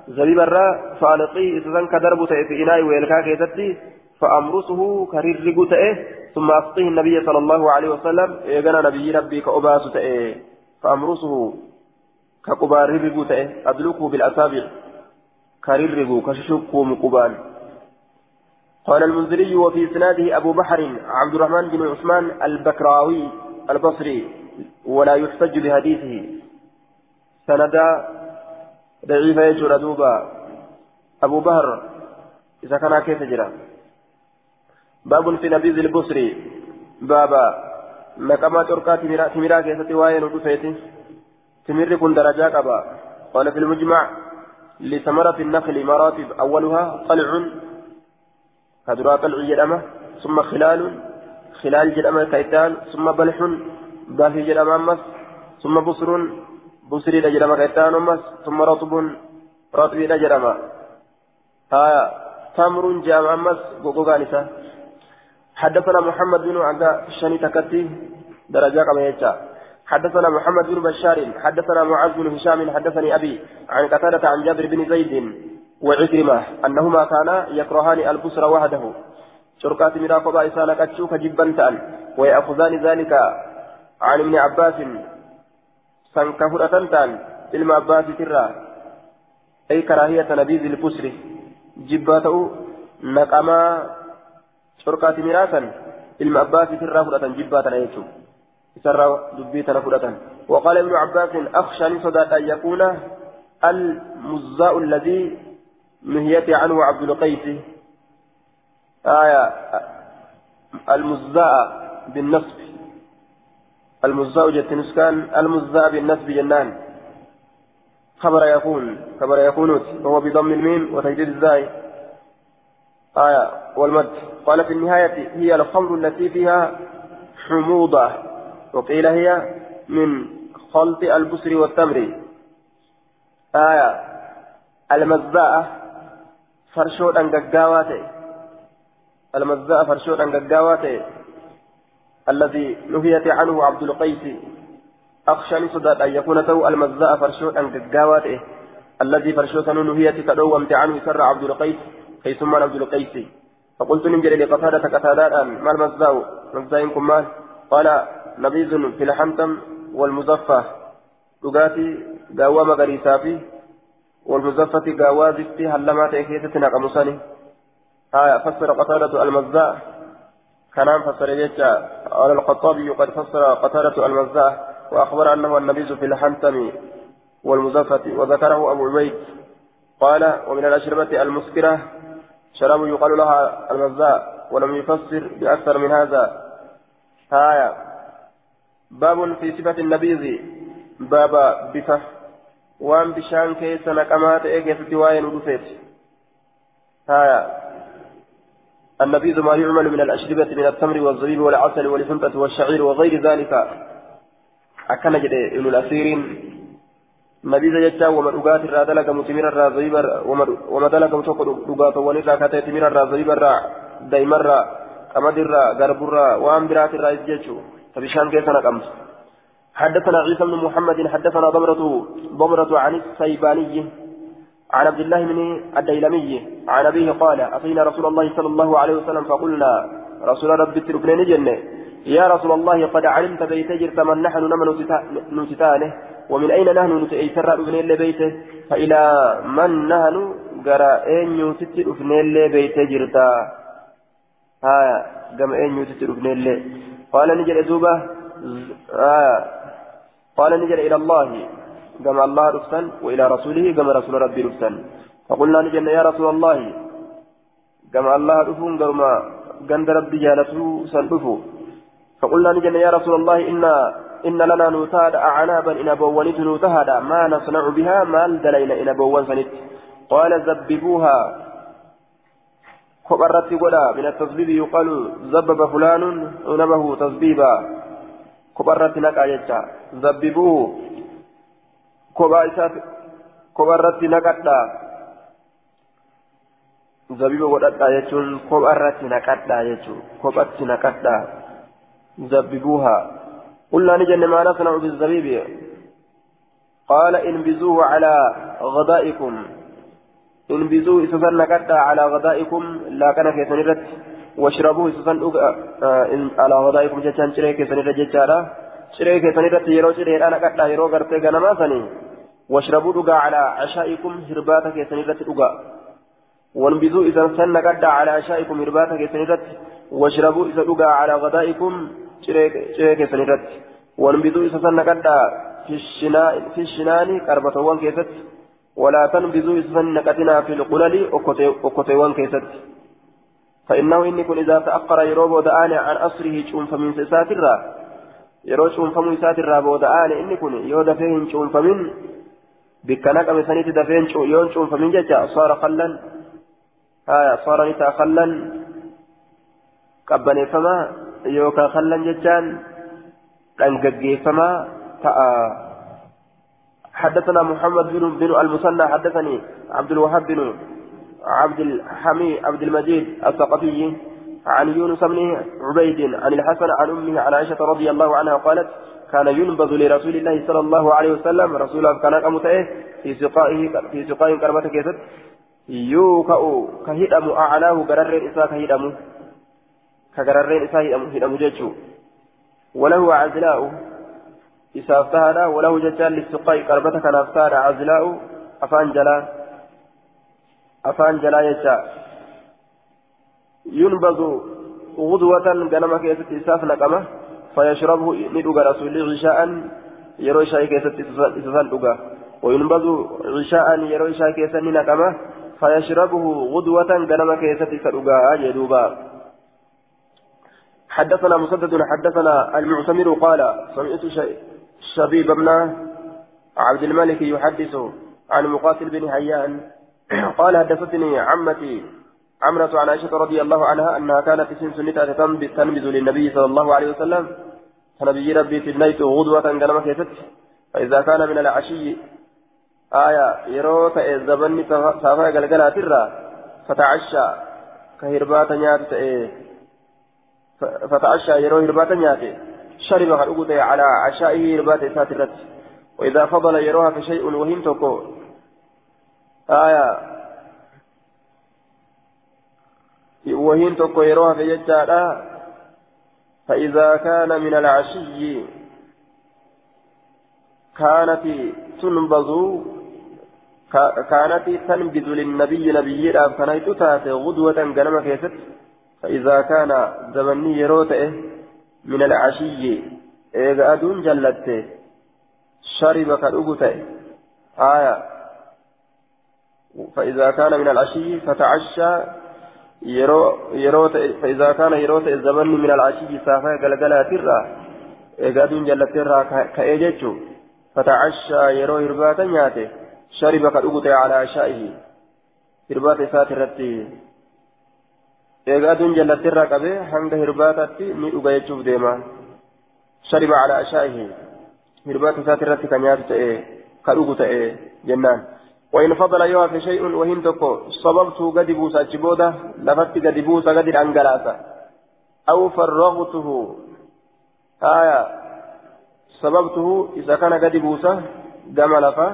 زبيب الراه فألقيه إذا كدرب في إناء ويلكا كيستي فأمرسه كريرق تأه ثم أسقيه النبي صلى الله عليه وسلم إيقنا نبي ربي كأباس تأه فأمرسه كقبار ربق تأه أدلكه بالأسابع كريرق كششك ومقبان قال المنذري وفي إسناده أبو بحر عبد الرحمن بن عثمان البكراوي البصري ولا يحتج بحديثه. سندا ضعيف يجر دوبا. أبو بهر إذا كان كيف جرى باب في نبيذ البصري. بابا نقما تركا تمرا تمرا كيستي واين ودفيتي تمر كن درجة قبا قال في المجمع لثمرة النخل مراتب أولها قلع كدرا قلع جرمة ثم خلال خلال جرمة كيتان ثم بلح بافي جرمة أمس ثم بصر بصري جرمة كيتان أمس ثم رطب رطب جرمة ها تمر جام أمس غوغانسا حدثنا محمد بن عبد الشني تكتي درجة كما حدثنا محمد بن بشار حدثنا معاذ بن هشام حدثني أبي عن قتادة عن جابر بن زيد وعكرمة أنهما كانا يكرهان البصر وحده. شركات مراقبة إسالة كتشوك جبا تأن ويأخذان ذلك عن ابن عباس سنكفرة تأن علم عباس ترى أي كراهية نبيذ البصر. جباته نقما شركات ميراثا علم عباس ترى فرة جباتا أيتو سر دبيتا فرة وقال ابن عباس أخشى نصدى أن يكون المزاء الذي نهيت عنه عبد القيس آية المزاء بالنصب المزاء جت نسكان المزاء بالنصب جنان خبر يكون خبر يكون وهو بضم الميم وتجديد الزاي آية والمد قال في النهاية هي الخمر التي فيها حموضة وقيل هي من خلط البسر والتمر. آية المزاء فرشود أن قاواتي المزاء فرشود أن قاواتي الذي نهيت عنه عبد القيس. أخشى صدات أن يكون تو المزاء فرشود أن قاواتي الذي فرشود نهيت تدومت عنه سر عبد القيس كيسما عبد القيس. فقلت نمجر لقتادة قتادة ما المزاء مزاينكم مال؟ قال نبيذ في الحنتم والمزفة dhugaatii gaawwaa magariisaa fi والمزفة قاوا زفتي هلما تأكيد نقم سني آية فسر قتادة المزاء كلام فسر يجا قال الخطابي قد فسر قتادة المزاء وأخبر أنه النبيذ في الحنتم والمزفة وذكره أبو عبيد قال ومن الأشربة المسكرة شراب يقال لها المزاء ولم يفسر بأكثر من هذا آية باب في صفة النبيذ بابا بفه. وان بشان كيس نقمات ايجت وين ودفت آية النبيذ ما يعمل من الأشربة من التمر والزبيب والعسل والحنطة والشعير وغير ذلك. أكن جد ابن الأثير نبيذ جتا وما دغات الرا دلق متمر الرا زبيب وما دلق متوك دغات ونرا كتا تمر الرا زبيب الرا دايمر الرا قمد الرا غرب الرا وام برات يجچو فبشان كيسنا قمس حدثنا عيسى بن محمد حدثنا ضمرة ضمرة عن السيباني عن عبد الله بن الديلمي عن أبيه قال أتينا رسول الله صلى الله عليه وسلم فقلنا رسول ربي تركنا جنة يا رسول الله قد علمت بيت جرت من نحن نمن نتتانه ومن أين نحن نتأيسر ابن اللي بيته؟ فإلى من نحن؟ قرأ أين يوتت ابن اللي بيت جرتا ها قم أين يوتت ابن اللي قال نجل أدوبة آه قال نجل إلى الله قام الله رفسا وإلى رسوله قام رسول ربي رفسا فقلنا نجل يا رسول الله قام الله رفون قام قند ربي جالته سنفه فقلنا نجل يا رسول الله إن إن لنا نوتاد أعنابا إن أبوانت نوتهد ما نصنع بها ما دلينا إن أبوان سنت قال زببوها. خبرت ولا من التصبيب يقال زبب فلان عنبه تصبيبا خبرت نكا يجا. زببوه كبرت نكتا زبيب ودتا يجون كبرت نكتا يجون كبرت نكتا زببوها. قلنا نجن ما نصنع بالزبيب. قال انبذوه على غدائكم. انبذوه إسسان نكتا على غدائكم لا كان في سنرت واشربوه إسسان على غدائكم جتان شريك سنرت جتارا ciree keessan irratti yeroo cireedhaan aqadhaa yeroo gartee ganamaa sanii washrabuu dhugaa calaa cashaa'ikum hirbaata keessan irratti dhugaa wanbizuu isan san naqadhaa calaa cashaa'ikum hirbaata keessan irratti washrabuu isa dhugaa calaa gadaa'ikum ciree keessan irratti wanbizuu isa san naqadhaa fishinaani qarbatowwan keessatti walaa tanbizuu isa san naqatinaa fi lqulali okkoteewwan keessatti فإنه إني كن إذا تأخر يروب ودآني عن أصره شوم فمن ساترا yeroo cuunfamuu isaatirraa booda'aane inni kun yoo dafee hin cuunfamin bikka naqame sanitti dafee yoo hin cuunfamin jecha soora kallan haya soora ni ta'a kallan qabbaneeffamaa yookaan kallan jechaan dhangaggeeffamaa ta'a حدثنا محمد بن بن المثنى حدثني عبد الوهاب بن عبد الحميد عبد المجيد الثقفي عن يونس بن عبيد عن الحسن عن أمه عن عائشة رضي الله عنها قالت كان ينبذ لرسول الله صلى الله عليه وسلم. رسول كان قمته في سقائه في سقاء كربته كيست. يوكأ كهدم أعلاه قرر إساء كهدم. كقرر إساء هدم ججو وله عزلاء. إساء افتهد وله ججال للسقاء كربته كان افتهد عزلاء أفان جلا أفان جلا يجا ينبذ غدوة قنما كيست إساف نقمة فيشربه ندوغ رسول عشاء يروي شاي كيست إسفال دوغا وينبذ عشاء يروي شاي كيست نقمة فيشربه غدوة قنما كيست إسفال جدوبا حدثنا مسدد حدثنا المعتمر قال سمعت شبيب بن عبد الملك يحدث عن مقاتل بن هيان. قال حدثتني عمتي عمرة عن عائشة رضي الله عنها أنها كانت سن سنة تنبذ للنبي صلى الله عليه وسلم. فنبي ربي في النيت غدوة كلمة كيست فإذا كان من العشي آية يروت الزبن سافا قلقلا ترى فتعشى كهربات نيات فتعشى يرو هربات نيات شرب خلقوت على عشائه هربات ساترت وإذا فضل يروها في شيء وهم تكو آية. وهين تكو يروها في ججارة فإذا كان من العشي كانت تنبذ كانت تنبذ للنبي نبي كانت تاتي غدوة قنم كيست. فإذا كان زمني يروته من العشي إذا أدون جلت شرب كالأغته آية فإذا كان من العشي فتعشى yeroo yeroo ta'e fa'izaa kaana yeroo ta'e zamanni min al'ashiyyi saafaa galgalaatirraa egaa aduun jallatteerraa ka'ee jechuun fatacashaa yeroo hirbaata nyaate shariba ka dhugute calaa ashaa'ihi aduun jallatteerraa qabee hanga hirbaatatti ni dhuga jechuuf deema shariba calaa ashaa'ihi hirbaata isaati irratti ka nyaatu ta'e كأوغو تأي جنان وإن فضل يوها في شيء وهن تكو صببته قد بوسا جبودة لفت قد بوسا قد الأنقلاسة أو فرغته آية صببته إذا كان قد بوسا قام لفا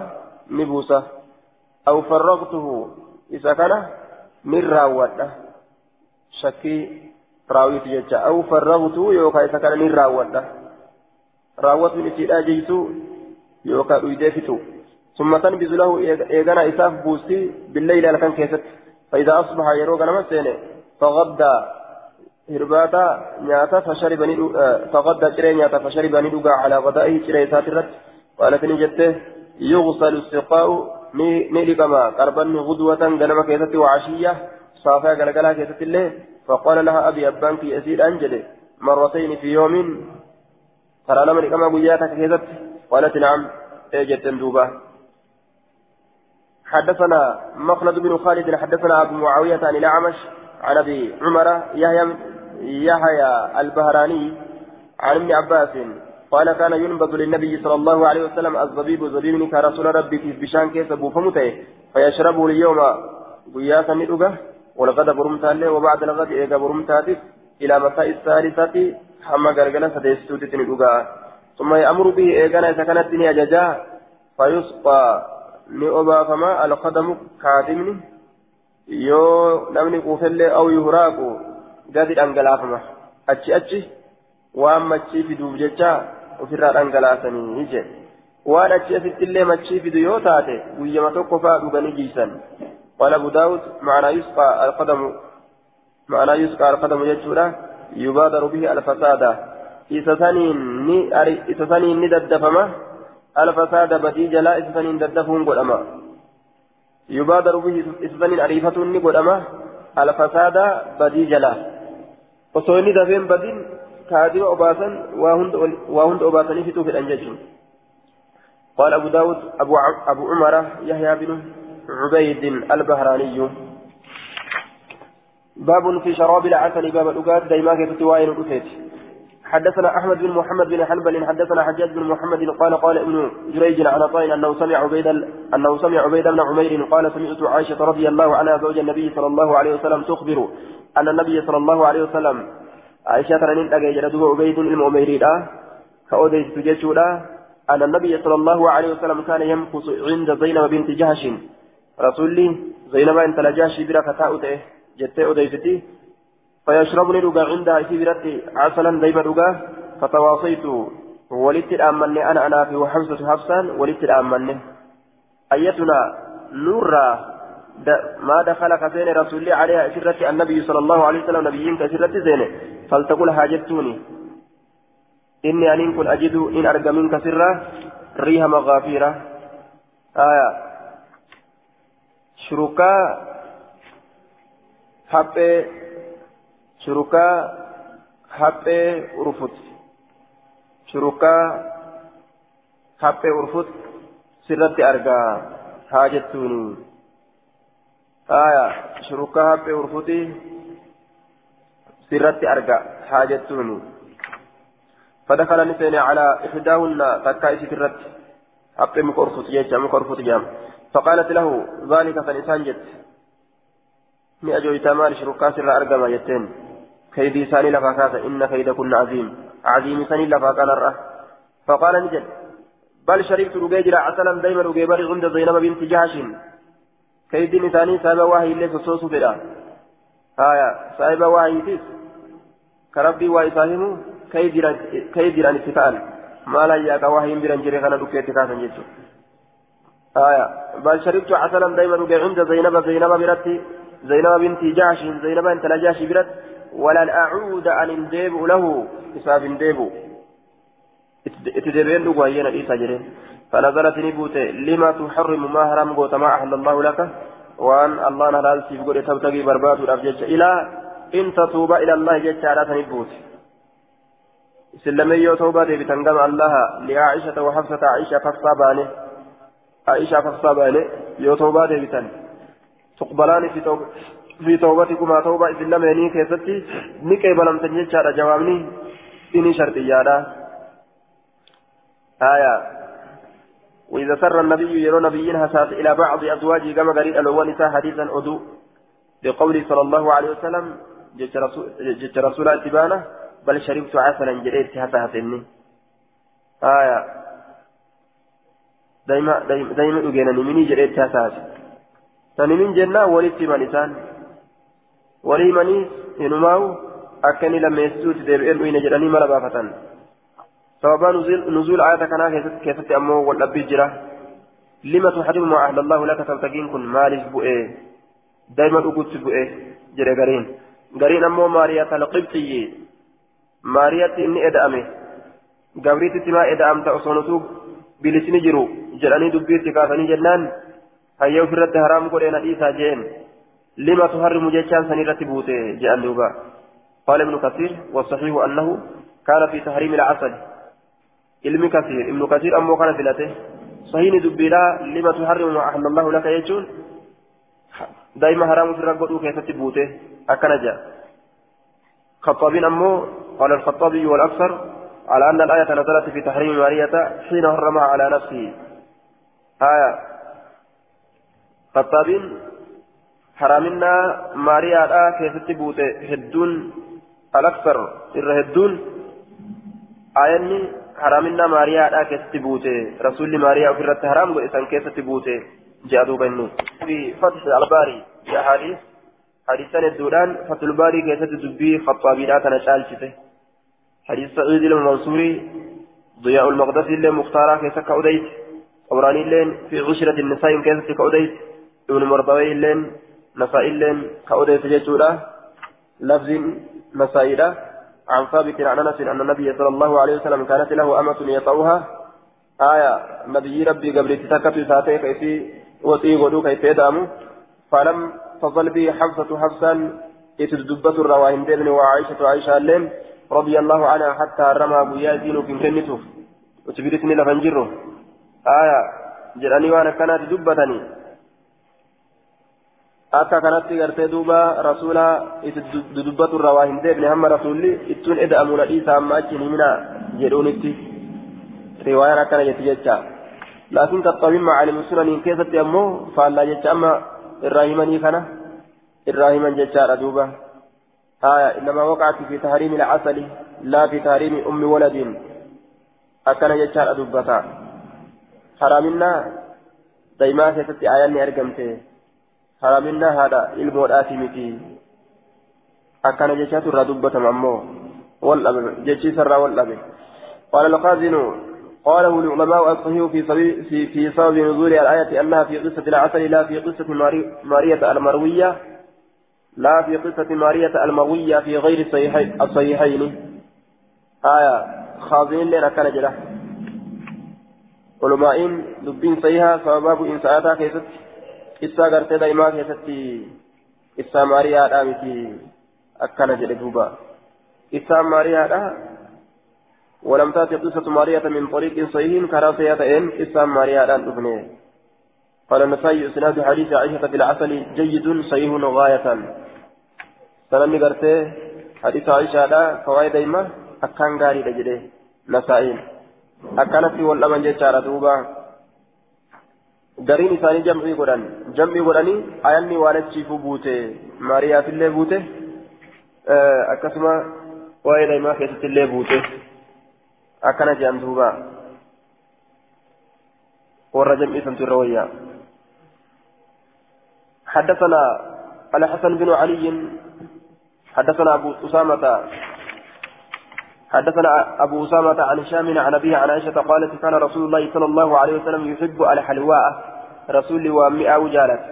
نبوسا أو فرغته إذا كان من راوته شكي راويت جتا أو فرغته يوكا إذا كان من راوته راوت من سيدا جيتو يوكا ويدفتو ثم تنبذ له إيغانا إساف بوسي بالليل على كان كيست فإذا أصبح يروغنا مسيني فغدى هرباتا نياتا فشرب فغدى جري نياتا فشرب ندوغا على غدائه جري ساترت قالت نجته يغسل السقاء نيلكما قربا غدوة غنم كيست وعشية صافا غلغلا كيست الله فقال لها أبي أبانك أسير أنجل مرتين في يوم ترى لما كما قياتك كيست قالت نعم اجت دوبا حدثنا مخلد بن خالد حدثنا أبو معاوية عن الأعمش عن أبي عمر يحيى يحيى البهراني عن ابن عباس قال كان ينبذ للنبي صلى الله عليه وسلم الزبيب زبيب كرسول ربي في بشان كيس أبو فمته فيشربه اليوم. قياسا ندقه والغد برمتا وبعد الغد إيقا برمتاتف إلى مساء الثالثة حما قرقنا ستيستوت ندقه ثم يأمر به إيقانا إذا كانت أججا فيسقى ni obaafama alqadamu kaatimni yoo namni quufellee aw yuhraaqu gadi dhangalaafama achi achi waan machii fiduuf jecha ofirraa dhangalaasanii jedhe waan achi asittillee machii fidu yoo taate guyyama tokko faa dhuganii jiisan قال أبو داود معنى يسقى القدم معنى يسقى القدم يجورا يبادر به الفساد. إذا ثاني نددفمه الفساد بدي جلا إسسنين ددفون قدما يبادر به إسسنين أريفتون قدما الفساد بدي جلا وصوني دفين بدين كاذب أباسا وهند أباسا في الأنجج قال أبو داود أبو, أبو عمر يحيى بن عبيد البهراني. باب في شراب العسل باب الأقاد دايما كيف تواين الأفيت حدثنا أحمد بن محمد بن حنبل حدثنا حجاج بن محمد قال قال ابن جريج عن طائن أنه سمع عبيد أنه سمع عبيد بن عمير قال سمعت عائشة رضي الله عنها زوج النبي صلى الله عليه وسلم تخبر أن النبي صلى الله عليه وسلم ترى دغه جدو عبيد المؤمري دا كاوديس تجچودا أن النبي صلى الله عليه وسلم كان يمكث عند زينب بنت جهش. رسولي زينب انت لجاشي بركه جت اوديستي فيشربني رقا عندها في برتي عسلا ديما رقا فتواصيت ولدت الأمني أنا أنا في وحفصة حفصا ولدت الأمني أيتنا نورا ما دخل كسين رسول الله عليها سرة النبي صلى الله عليه وسلم نبيين كسرة زينة فلتقول حاجتوني إني أن كن أجد إن أرجى منك ريها مغافيرة آية شركاء حبي shurukaa haphee urfut shurukaa haphee urfut sirratti argaa haa jettuuni aya shurukaa haphee urfuti sirratti arga haa jettuuni فدخل نسين على إحداهن تكايس الرت حق مكرفت جيش مكرفت جام فقالت له ذلك فنسان جت. مئة مال شركاس الرأرقما جتين. كيدي ساني لفاكاتا إن كيدكن عظيم. عظيم ساني لفاكان الرأ فقال نجد بل شربت رجيجرا عسلا دائما رجيبر عند زينب بنت جهش. كيدي نساني سايبا واهي اللي سوسو بلا. آية سايبا واهي تيس. كربي وإساهمو كيدرا اتفاء ما لا ياك واهي بران جري خانا دكي اتفاقا جيتو. آية. بل شربت عسلا دائما عند زينب زينب برتي زينب بنت جهش زينب انت لجاشي برت. ولن أعود أن انديب له. حساب انديب اتدبين لغو أينا إيسا جرين. فنزلت نبوت لما تحرم ما حرم قوت ما أحل الله لك؟ وأن الله نهلال سيف قد تبتغي برباد الأفجج إلى إن تتوب إلى الله جج على تنبوت. سلمي توبة بتنقم الله لعائشة وحفصة عائشة فقصة بانه عائشة فقصة بانه يو توبة بتن تقبلان في توبة في توبتكما توبة إذن لم ينين كيستي نكي بلم تنجيشا جوابني إني شرطيادا آية وإذا سر النبي يرى نبيين هسات إلى بعض أزواجه كما قريب الأول حديثا أدو لقوله صلى الله عليه وسلم جت رسول, جت رسول بل شربت عسلا جريت هساتني آية دايما دايما أجينا نمني جريت هسات تنمين جنة ولدت من ولي مني إنماو أكني لما يسوت ديبئن وين جراني ملا بافتن سبب نزول نزول آية كنا كيف أمو والأبي جرا. لما تحرم ما أهل الله لك تبتقين كن مالك بؤي دائما أقول بؤي جرا قرين قرين أمو ماريا القبطي ماريا إني إدأمي. قبريت تما إدأمت أصونتو بلسني جرو جراني دبيت كافني جنان هيا في الرد حرام قرين إيسا جين لما تحرم جيشان سنيرة بوتي جاء دوبا قال ابن كثير والصحيح أنه كان في تحريم العسل علم كثير ابن كثير أمو كان فلته صحيح دبيلا لما تحرم ما أحل الله لك يجون دائما حرام في الرقود كيف تبوته أكنجا خطابين أمو قال الخطابي والأكثر على أن الآية نزلت في تحريم مارية حين حرمها على نفسه. آية. خطابين. حرامنا ماريا كيف تبوته هدون. الأكثر إر هدون. آية حرامنا ماريا دا كيستي بوته رسول ماريا أفرت حرام إسان كيستي بوته جادو بنو في فتح الباري في أحاديث. حديثان الدوران فتح الباري كيستي دبي خطابي لا تنشالشته حديث سعيد المنصوري ضياء المقدسي اللي مختارا كيسا كأوديت أوراني اللين في عشرة النساء كيسا كأوديت ابن مرضوي اللين نساء اللين كأوديت جيتورا لفظ مسائل عن ثابت عن أنس أن النبي صلى الله عليه وسلم كانت له أمة يطوها آية نبي ربي قبل تتكت ساتي كيفي وطي غدو كيف يدامو فلم تظل به حفصة حفصا يتدبت الرواهن وعائشة عائشة اللين رضي الله عنها حتى رمى أبو ياسين في كنته وتبرتني لفنجره آية جراني وأنا كانت دبتني itti dudubbatu irraa waa hin deebine hamma rasuulli ittuun eda'amuuna dhiisaa amma achi hin himina jedhuunitti riwaayaan akkana jetti jecha laakiin qaxxabiin macaalimu sunaniin keessatti ammoo faallaa jecha amma irraa himanii kana irraa himan jechaadha duuba آية إنما وقعت في تحريم العسل لا في تحريم أم ولد. أكن يجعل أدبتا. حرامنا دايما أرقمته haraminna haadha ilmoodhaati miti akkana jechaatu irraa dubbatama ammoo wal dhabe jechiisarraa wal dhabe قال الخازن قاله العلماء الصحيح في في في سبب نزول الآية أنها في قصة العسل لا في قصة مارية المروية. لا في قصة مارية المروية في غير الصحيحين. آية. خازن لنا كان جله علماء دبين صحيحة سبب إن ساعتها كيست. qissaa gartee daa'imaa keessatti qissaa maariyaadhaa miti akkana jedhe duuba qissaan maariyaadha ولم تأتي قصة مارية من طريق صحيح كرا سيئتين قصة ماريا ابنه قال النسائي إسناد حديث عائشة في العسل جيد صحيح غاية. قرتي حديث عائشة لا فوائد إما أكان غاري لجده نسائين أكانت في والأمن جيشارة دوبا gariin isaanii jam'ii godhan jam'ii godhanii ayanni waan achiifuu buute maariyaafillee buute akkasuma waa'ee daa'imaa keessatti illee buute akkana jedhan duuba warra jam'ii santu irra wayyaa حدثنا الحسن بن علي حدثنا أبو أسامة حدثنا أبو أسامة عن هشام عن أبيه عن عائشة قالت كان رسول الله صلى الله عليه وسلم يحب الحلواء. رسول وامي أو جالت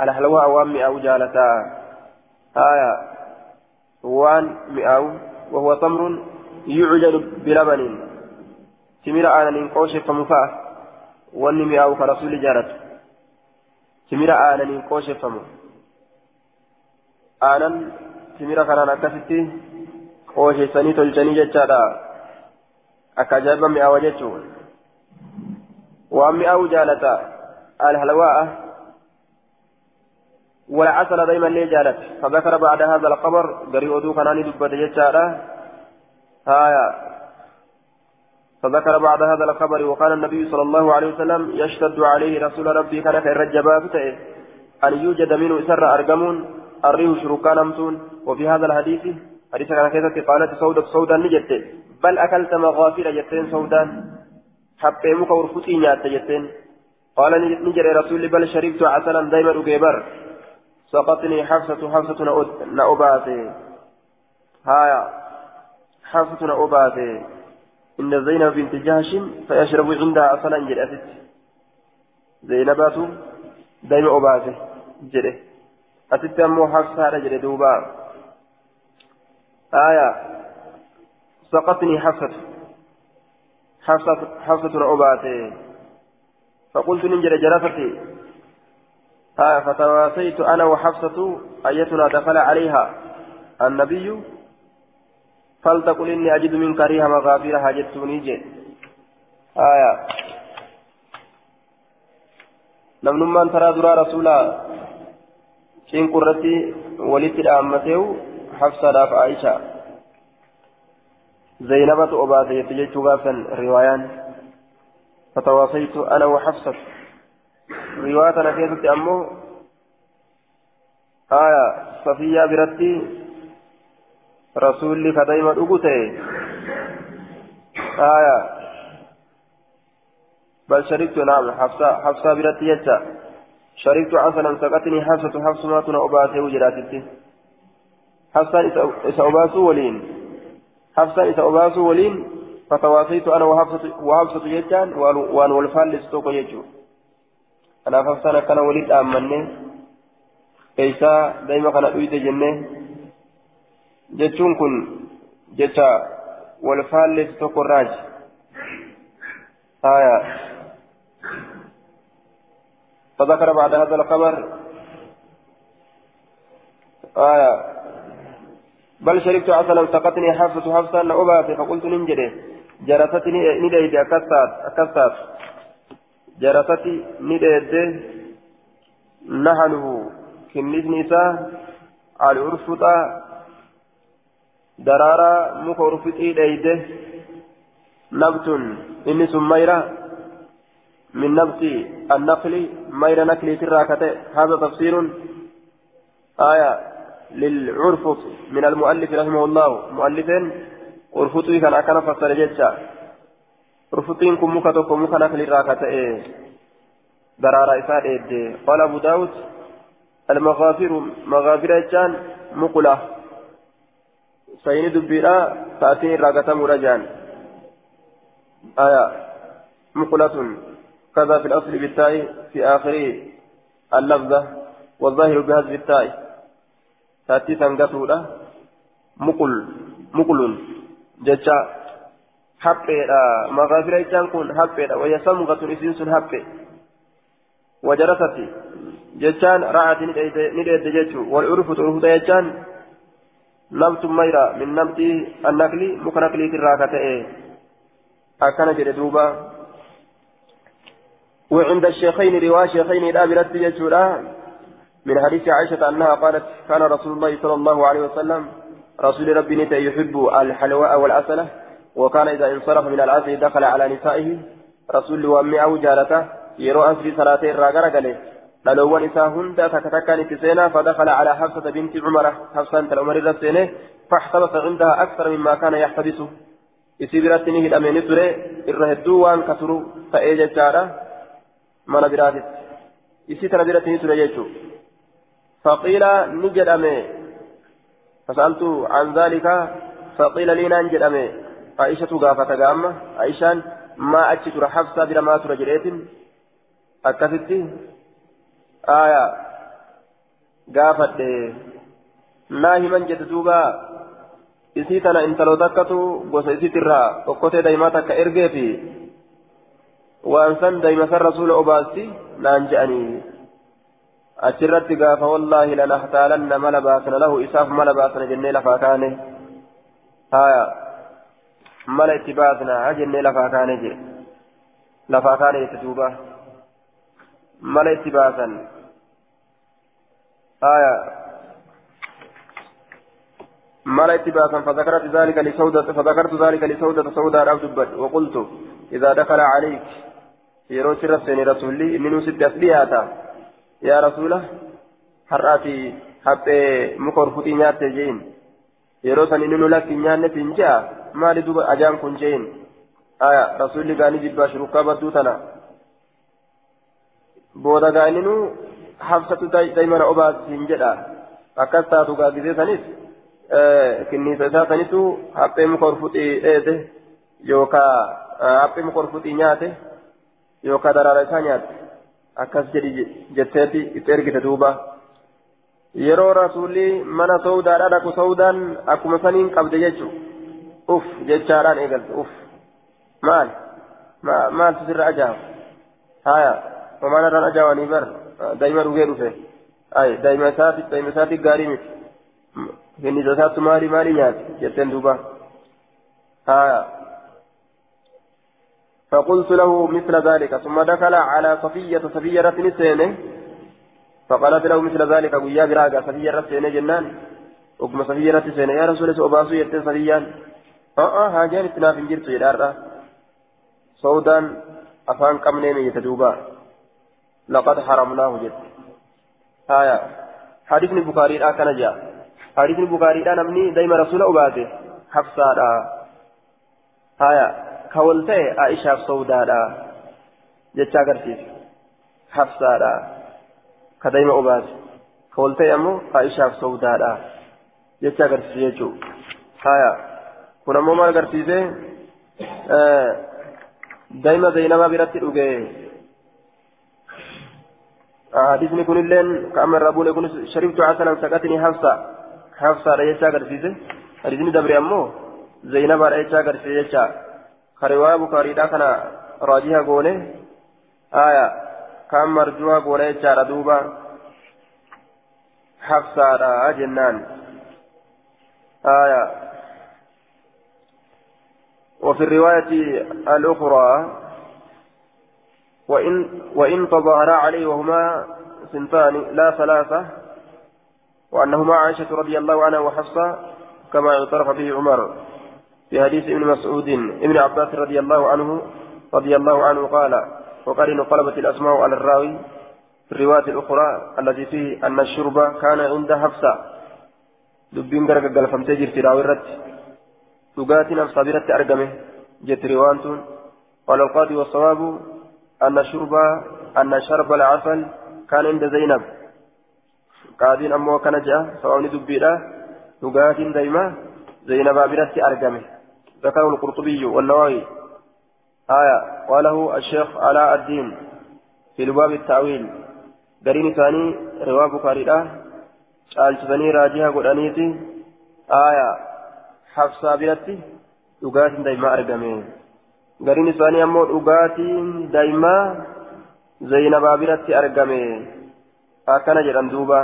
الحلواء وامي أو جالت آية وان مئة وهو تمر يعجل بلبن. تمر آنا ننقوش فمفاه وان مئة كرسول جالت تمر آنا ننقوش فمو. آنا تمر كان أكفتي qoosheessanii tolchanii jechaadha. Akka ajaa'iba mi'aawa jechuun. Waan mi'aawu jaalata. Alhalwaa'a والعسل دائما لي جالت فذكر بعد هذا الخبر قري أدو كان دبت جتشارا هايا فذكر بعد هذا الخبر وقال النبي صلى الله عليه وسلم يشتد عليه رسول ربي كان خير الجباب أن يوجد منه سر أرقمون الريح شركان أمتون وفي هذا الحديث حديث كان كيف قالت سودة سودا نجت بل أكلت مغافير جتين سودان. حبي مك ورفتي نيات جتين. قال نجري رسول بل شربت عسلا دائما أجيبر سقطني حفصة حفصة نأباتي. هايا. حفصة نأباتي. إن زينب بنت جهش فيشرب عندها عسلا جلست زينبات دائما أباتي. جري أمو حفصة على جري دوبا آية سقطني حفصة حفصة حفصة أباتي فقلت ننجر جلستي آه فتواسيت أنا وحفصة أيتنا دخل عليها النبي فلتقل إني أجد من كريها مغافير حاجتوني جي آية نمنما ترى درا رسولا شين قرتي ولدت الأمتيو حفصة داف عائشة زينبة أباثي يتجيت غافا روايان فتواصيت أنا وحفصة رواية كيست أمو آية صفية برتي رسولي كدايما أقوتي آية بل شربت نعم حفصة حفصة برتي يجا شربت عسلا سقتني حفصة حفصة ما تنا أباتي وجراتي. حفصة إسا أباسو ولين. حفصة إسا أباسو ولين فتواصيت أنا وحفصة وحفصة يجان وأن والفالس توكو يجو kanaaf hafsaan akkana waliin dhaammanne eeysaa daa'ima kana dhuyde jenne jechuun kun jecha wal faalleessu tokko irraaji haya فذكر بعد هذا الخبر آية. بل شربت عسلا سقتني حفصة حفصة أن أباتي فقلت ننجري جرستني نديد أكستات أكستات جرتتي نديد نحله كنس نساء على عرفتا درارا مك عرفتي ديد نبت إني سميرة من نبت النقل مير نقل تراكته. هذا تفسير آية للعرفط من المؤلف رحمه الله. مؤلفين عرفطي كان أكن فسر جدا. رفطين كم مكة نخل راكة إيه درارة إساد إيه قال أبو داود المغافر مغافر جان مقلة. سين دبيرا تأتين راكة مرجان. آية مقلة. كذا في الأصل بالتاء في آخر اللفظة والظاهر بهذا التاء تأتي تنقصه مقل مقل جتا hapheedha maqaafira jechaan kun hapheedha wayasamgatun isiin sun haphee wajarasati jechaan ra'ati ni dheedde jechuu wal urfutu urfuta jechaan namtun mayra min namti annakli muka nakliitirraa ka ta'e akkana jedhe duuba وعند الشيخين رواية شيخين لا برد يجولا من حديث عائشة أنها قالت كان رسول الله صلى الله عليه وسلم رسول ربي نتا يحب الحلواء والعسلة وكان إذا انصرف من العصر دخل على نسائه. رسول وأمي أو جالته يرو أسري صلاته الراغرة قاله لالوان إسا هند تكتكان اتسينا فدخل على حفصة بنت عمر حفصة أنت العمر الرسينه فاحتبس عندها أكثر مما كان يحتبسه. إسيبرتني الأمين تري إرهدو وان كسروا من براتت إسيتنا برتني تري يجو فقيل نجد أمي فسألت عن ذلك فقيل لي ننجد أمي عائشة غافة غامة عائشان ما أتشت حفصة بلا ما ترى جريت أكفتي آية غافة ناهي من جد isii tana intaloo takkatu gosa isiitirraa okkotee daa'imaa takka ergee fi achirratti gaafa wallaahi lanahtaalanna mala baasna lahu isaaf mala baasna jennee lafaa kaane haya mala itti baasna jennee lafaa kaane je lafaa kaane jette duuba mala itti baasan haya مال اتباسا فذكرت ذلك لسودة فذكرت ذلك لسودة سودة الأبدبت وقلت إذا دخل عليك yeroo sirra seeni rasuulli inni nu sitti as dhiyaata yaa rasuula har'aati haphee muka orfuxii nyaatte jeen yeroo san inni nu lakki nyaanne siin jea maali duba ajaan kun jeen aya rasuulli gaanii jibbaa shurukkaa badduu tana booda gaanii nu habsatu daa'imana obaas siin jedha akkas taatu gaagisee sanis kinniisa isaa sanitu haphee muka orfuxii dheede yookaa haphee muka orfuxii nyaate yookaan daraara isaa nyaatte akkas jedhi jetteeti itti ergite duuba yeroo rasuulli mana sawdaadhaa dhaqu sawdaan akkuma saniin qabde jechuun uf jechaadhaan eegalte uf maal maaltu sirra ajaa'iba haya homaan irraan ajaa'anii bar daa'ima dhugee dhufe ay daa'ima isaati daa'ima isaati gaarii miti hinnisa isaattu maali maali nyaate jetteen duuba haya. فقلت له مثل ذلك ثم دخل على صفية صفية رتن سينه فقالت له مثل ذلك قويا براقة صفية رتن جنان وكما صفية رتن سينه يا رسول الله أباسو يتن صفيا آه آه هاجان اتناف انجرت جدارة سودان أفان كم نيمي يتدوبا لقد حرمناه جد آية. حديث البخاري لا كان جاء. حديث البخاري لا نمني دايما رسول أباسه حفصة آية. كول تأي عائشة سوداء جتشا قرسيس حفصة كدايما أباس كول تأي أمو عائشة سوداء جتشا قرسيس يجو هايا كنا مو مال قرسيس دايما زينبا براتي أوغي حديثني كن اللين كأمر ربون يكون شربت عسلا سقتني حفصة حفصة رجتشا قرسيس حديثني دبري أمو زينبا رجتشا قرسيس كروا بكاري دا كان راجيها غوني آية كان مرجوها غوني جارة دوبا حفصة دا جنان آية وفي الرواية الأخرى وإن وإن تظاهرا عليه وهما سنتان لا ثلاثة وأنهما عائشة رضي الله عنها وحفصة كما اعترف به عمر في حديث ابن مسعود ابن عباس رضي الله عنه رضي الله عنه قال وقد انقلبت الأسماء على الراوي في الرواية الأخرى التي فيه أن الشرب كان عند حفصة. دبين قرق قال فمتجر في راوي الرد لقات نفس صابرة أرقمه. جت روانتون قال القاضي والصواب أن الشرب أن شرب العسل كان عند زينب. قاضي أمه كان جاء سواء دبيرا لقات ديما زينب برت أرقمه. ذكره القرطبي والنووي آية قاله الشيخ علاء الدين في لباب التأويل قرين ثاني رواه بخاري caalchisanii raajii godhaniiti aayaa habsaa biratti dhugaatiin daa'imaa argame gariin isaanii ammoo dhugaatiin daa'imaa zaynabaa biratti argame akkana jedhan duuba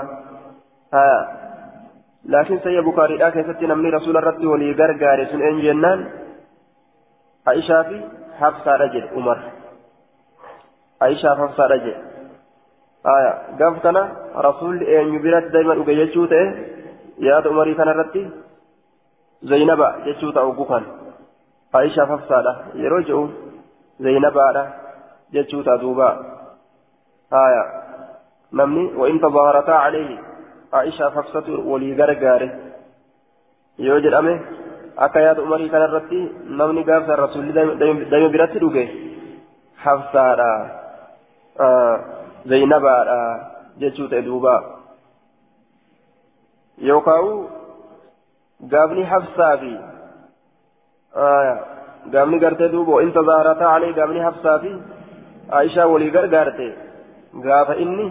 aayaa laakiin sayya keessatti namni rasuula irratti walii gargaare sun een jennaan aishaa fi habsaadha jedhe umar aishaaf habsaadha jedhe aya gaaf kana rasuulli eenyu biratti daa'ima dhuge jechuu ta'e yaada umarii kana irratti zaynaba jechuu ta'u gukan aishaaf habsaadha yeroo jedhu zaynabaadha jechuu ta'a duuba aya namni وإن تظاهرتا عليه عائشة حفصة ولي غرغاري yoo jedhame akka yaada umarii kana irratti namni gaafsa rasuulli daa'ima biratti dhuge habsaadha zaynabaadha jechuu ta'e duuba yookaan gaafni habsaa fi gaafni gartee duuba in tazaarataa alee gaafni habsaa fi aishaa walii gargaarte gaafa inni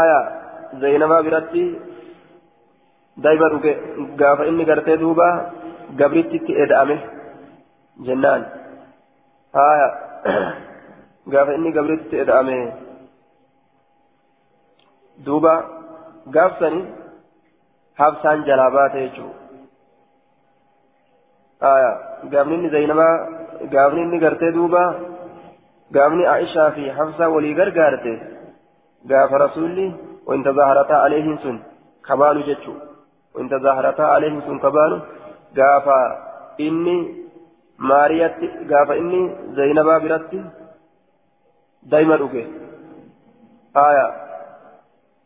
aya zaynabaa biratti daa'ima dhuge gaafa inni gartee duuba gabritti eda'ame jennaan aya gaafa inni gabritti eda'ame duuba gaafsani habsaan jalaa baate jechuudha aya gaafni inni zaynabaa gaafni inni gartee duuba gaafni aishaa fi habsaa walii gargaarte gaafa rasuulli وإن تظاهرتا عليهم سن كبالو جتشو. وإن تظاهرتا عليهم سنكبان قافا إني ماريتي قافا إني زينبا برتي دايما أوكي. آية.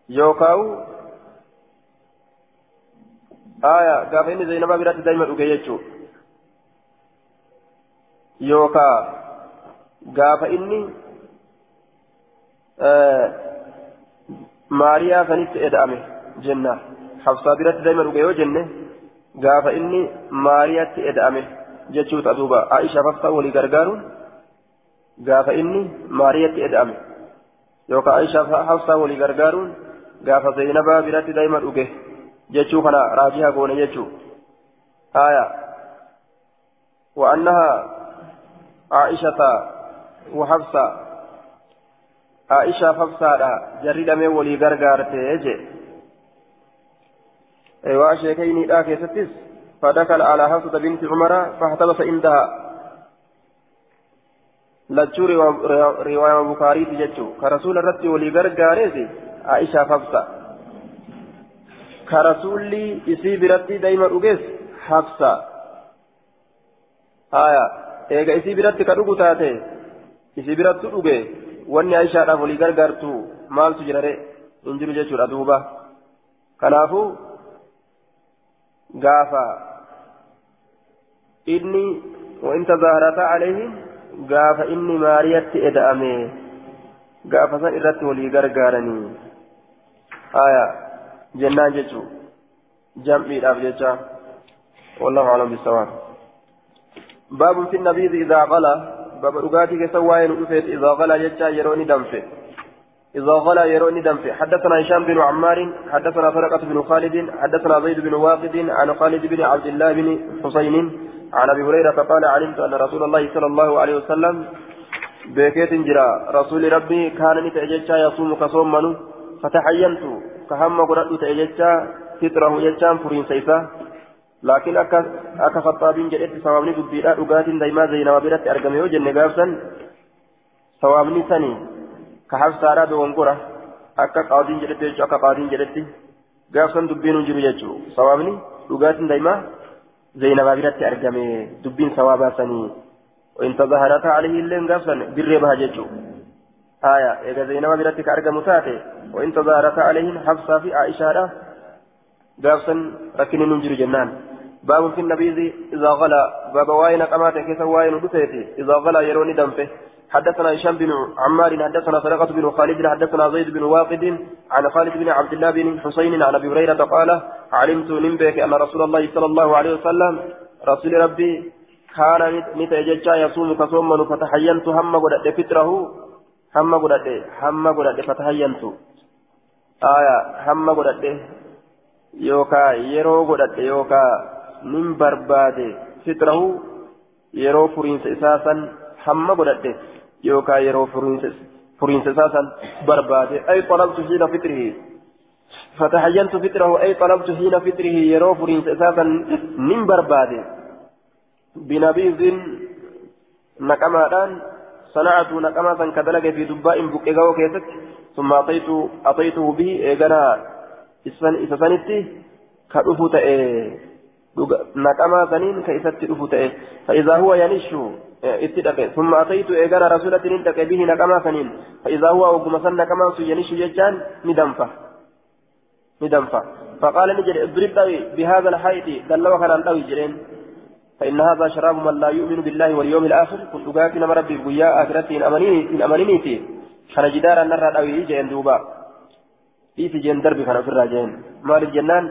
يوكاو. آية. قافا إني زينبا برتي دايما أوكي يجو يوكا. قافا إني آه maariyaa sanitti eda'ame jenna habsaa biratti daa'ima dhuge yoo jenne gaafa inni maariyaatti eda'ame jechuudha duuba aishaaf habsaa walii gargaaruun gaafa inni maariyaatti eda'ame yookaan aishaaf habsaa walii gargaaruun gaafa zaynabaa biratti daa'ima dhuge jechuu kana raajiha goone jechuu haya وأنها عائشة وحفصة فبصارة جرد من ولي غرغارته يجي ايوا شيخيني دا كيستس فدخل على حفصة بنت عمر فاحتبس عندها لجو رواية البخاري تججو كرسول الرد ولي غرغارته عائشة فبصة كرسول اسي برتي دايما اوغيس حفصة آية isii biratti ka dhugu taate isii biratti dhuge. Wanni aishaadhaaf walii gargaartu maaltu jirare hin jiru jechuudha duuba. Kanaafuu gaafa inni وإن تظاهرتا عليهم قاف إني ماريت إدأمي قاف سن إرت ولي غرغارني آية جنان جتو جمعي الأب جتا والله أعلم بالصواب باب في النبيذ إذا غلا باب رقاتي كسواين رفيت إذا غلا جتا يروني دمفه إذا غلا يروني دمفه حدثنا هشام بن عمار حدثنا فرقة بن خالد حدثنا زيد بن واقد عن خالد بن عبد الله بن حسين عن أبي هريرة قال علمت أن رسول الله صلى الله عليه وسلم بكيت جرا رسول ربي كان نتأججا يصوم كصوم منه فتحينت كهم قرأت تأججا فطره يجان فرين سيفا لكن أكا خطابين جئت سوامني دبيرا رقات دايما زي نوابرت أرقم يو جنة قابسا سوامني سني كحف سارا بونقرة أكا قاضين جئت أكا قاضين جئت قابسا دبين جرو يجو. سوامني رقات دايما زي نوابرت أرقم دبين سوابا سني وإن تظاهرت عليه اللين قابسا بريبها جيجو آية إذا زي نوابرت أرقم تاتي. وإن تظاهرت عليهم حفصة في عائشة قابسا ركن ننجر جنان. باب في النبيذ إذا غلا. باب واين قمات كيس واين دفيتي إذا غلا يروني دمفه حدثنا هشام بن عمار حدثنا سرقة بن خالد حدثنا زيد بن واقد عن خالد بن عبد الله بن حسين عن أبي هريرة قال علمت نمبك أن رسول الله صلى الله عليه وسلم رسول ربي كان نتججا يصوم كصوما فتحينت هم قد فطره هم قد هم قد فتحينت. آية هم قد yookaa yeroo godhadhe yookaa barbaade. Fitrahu yeroo furiinsa isaa san hamma godhadhe yookaa yeroo furiinsa isaa san barbaade. Ay طلبت حين فطره فتحينت فطره أي طلبت حين فطره يرو فرينس أساسا من برباد بنبيذ نكما صنعت نكما كدلك في دباء بكيغاو كيست ثم أتيت أتيته به إيغانا isa sanitti ka huwa yanishu itti dhaqe summa ataytu eegara rasulatti nin dhaqe bihi naqamaa saniin fa'idaa huwa ogguma san naqamaan sun yanishu jechaan ni danfa ni danfa فقال نجد اضرب بهذا الحيط دلوا كان قوي جرين فإن هذا شراب من لا يؤمن بالله واليوم الآخر كنت قاتل نما ربي بويا آخرتي إن أمنيني إن أمنيني كان جدارا نرى قوي جين دوبا إيتي جن دربي كان في الراجين مال الجنان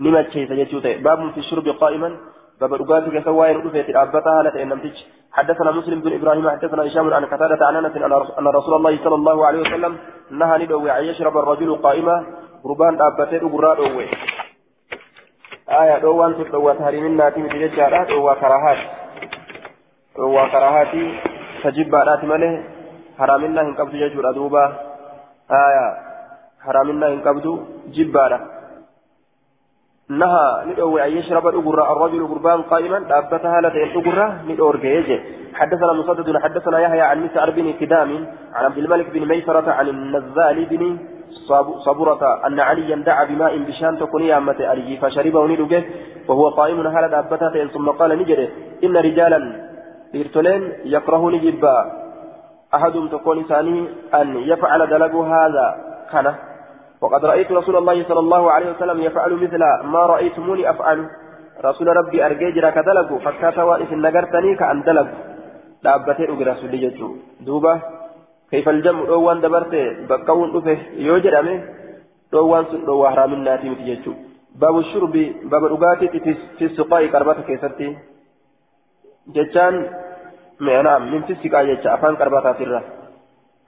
نما تشيس باب في الشرب قائما. باب رقاتك سواء رفيت أبتها لك إن نمتج حدثنا مسلم بن إبراهيم حدثنا هشام عن قتادة عن أن رسول الله صلى الله عليه وسلم نهى ندوي أن يشرب الرجل قائما. قربان أبتة قراء دوي آية دوان تدوى تهريم الناتي متججارة دوى كراهات. دوى كراهات تجيب بارات مله حرام الله إن قبض يجور أدوبا آية حرامنا إن قبضوا جبارة نهى ندعو أن يشرب الأجرة الرجل قربان قائما أبتها لدى الأجرة ندعو حدثنا مسدد حدثنا يحيى عن مسعر بن كدام عن عبد الملك بن ميسرة عن النزال بن صبرة أن عليا دعا بماء بشان تكون يامة علي فشربه ندقه وهو قائم هل دابته ثم قال نجده إن رجالا إرتلين يكره نجبا أحدهم تكون ثاني أن يفعل دلق هذا كان وقد رأيت رسول الله صلى الله عليه وسلم يفعل مثل ما رأيتموني أفعل رسول ربي أرجيجرا كدلق فكاتا وإذ نقرتني كأن دلق dhaabbatee dhuge rasuulli jechuudha duuba keefaljamu dhoowwaan dabarte bakka hun dhufe yoo jedhame dhoowwaan sun dhoowwaa haraaminnaati miti jechuudha baabu shurbi baaba dhugaatiitti fisiqaa'i qarbata keessatti jechaan معناه من فسقا يجا أفان قربتا ترى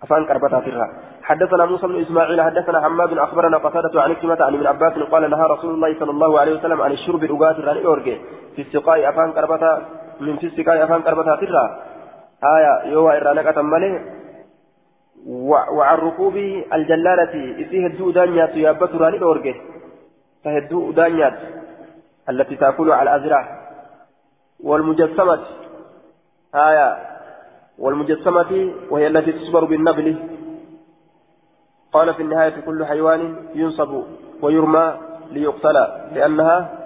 أفان قربتا ترى حدثنا موسى بن إسماعيل حدثنا حماد أخبرنا قتادة عن كلمة عن ابن عباس قال نهى رسول الله صلى الله عليه وسلم عن الشرب رقات الراني أورجي في السقاء أفان قربتا من في السقاء أفان قربتا ترى آية يوى إرانك تمالي وعن ركوب الجلالة إذ هدو دانيات يابت راني أورجي فهدو دانيات التي تأكل على الأزرع والمجسمة. آية والمجسمة وهي التي تصبر بالنبل. قال في النهاية كل حيوان ينصب ويرمى ليقتل لأنها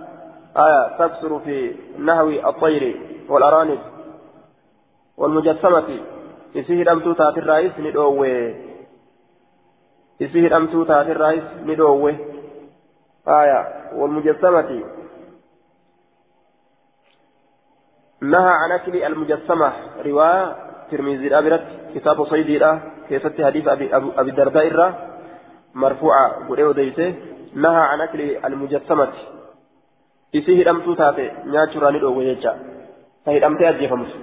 آية تكثر في نهو الطير والأرانب. والمجسمة يسير أمتو تات الرئيس ندوه يسير أمتو تات الرئيس ندوه آية. والمجسمة نهى عن أكل المجسمة. رواية ترمذي الأبرت كتاب صيدي كيست حديث أبي, أبي الدرداء الرا مرفوعة قريو ديسه نهى عن أكل المجسمة isii hidhamtuu taate nyaachurraa ni dhoowwe jecha ta hidhamtee ajjeefamtu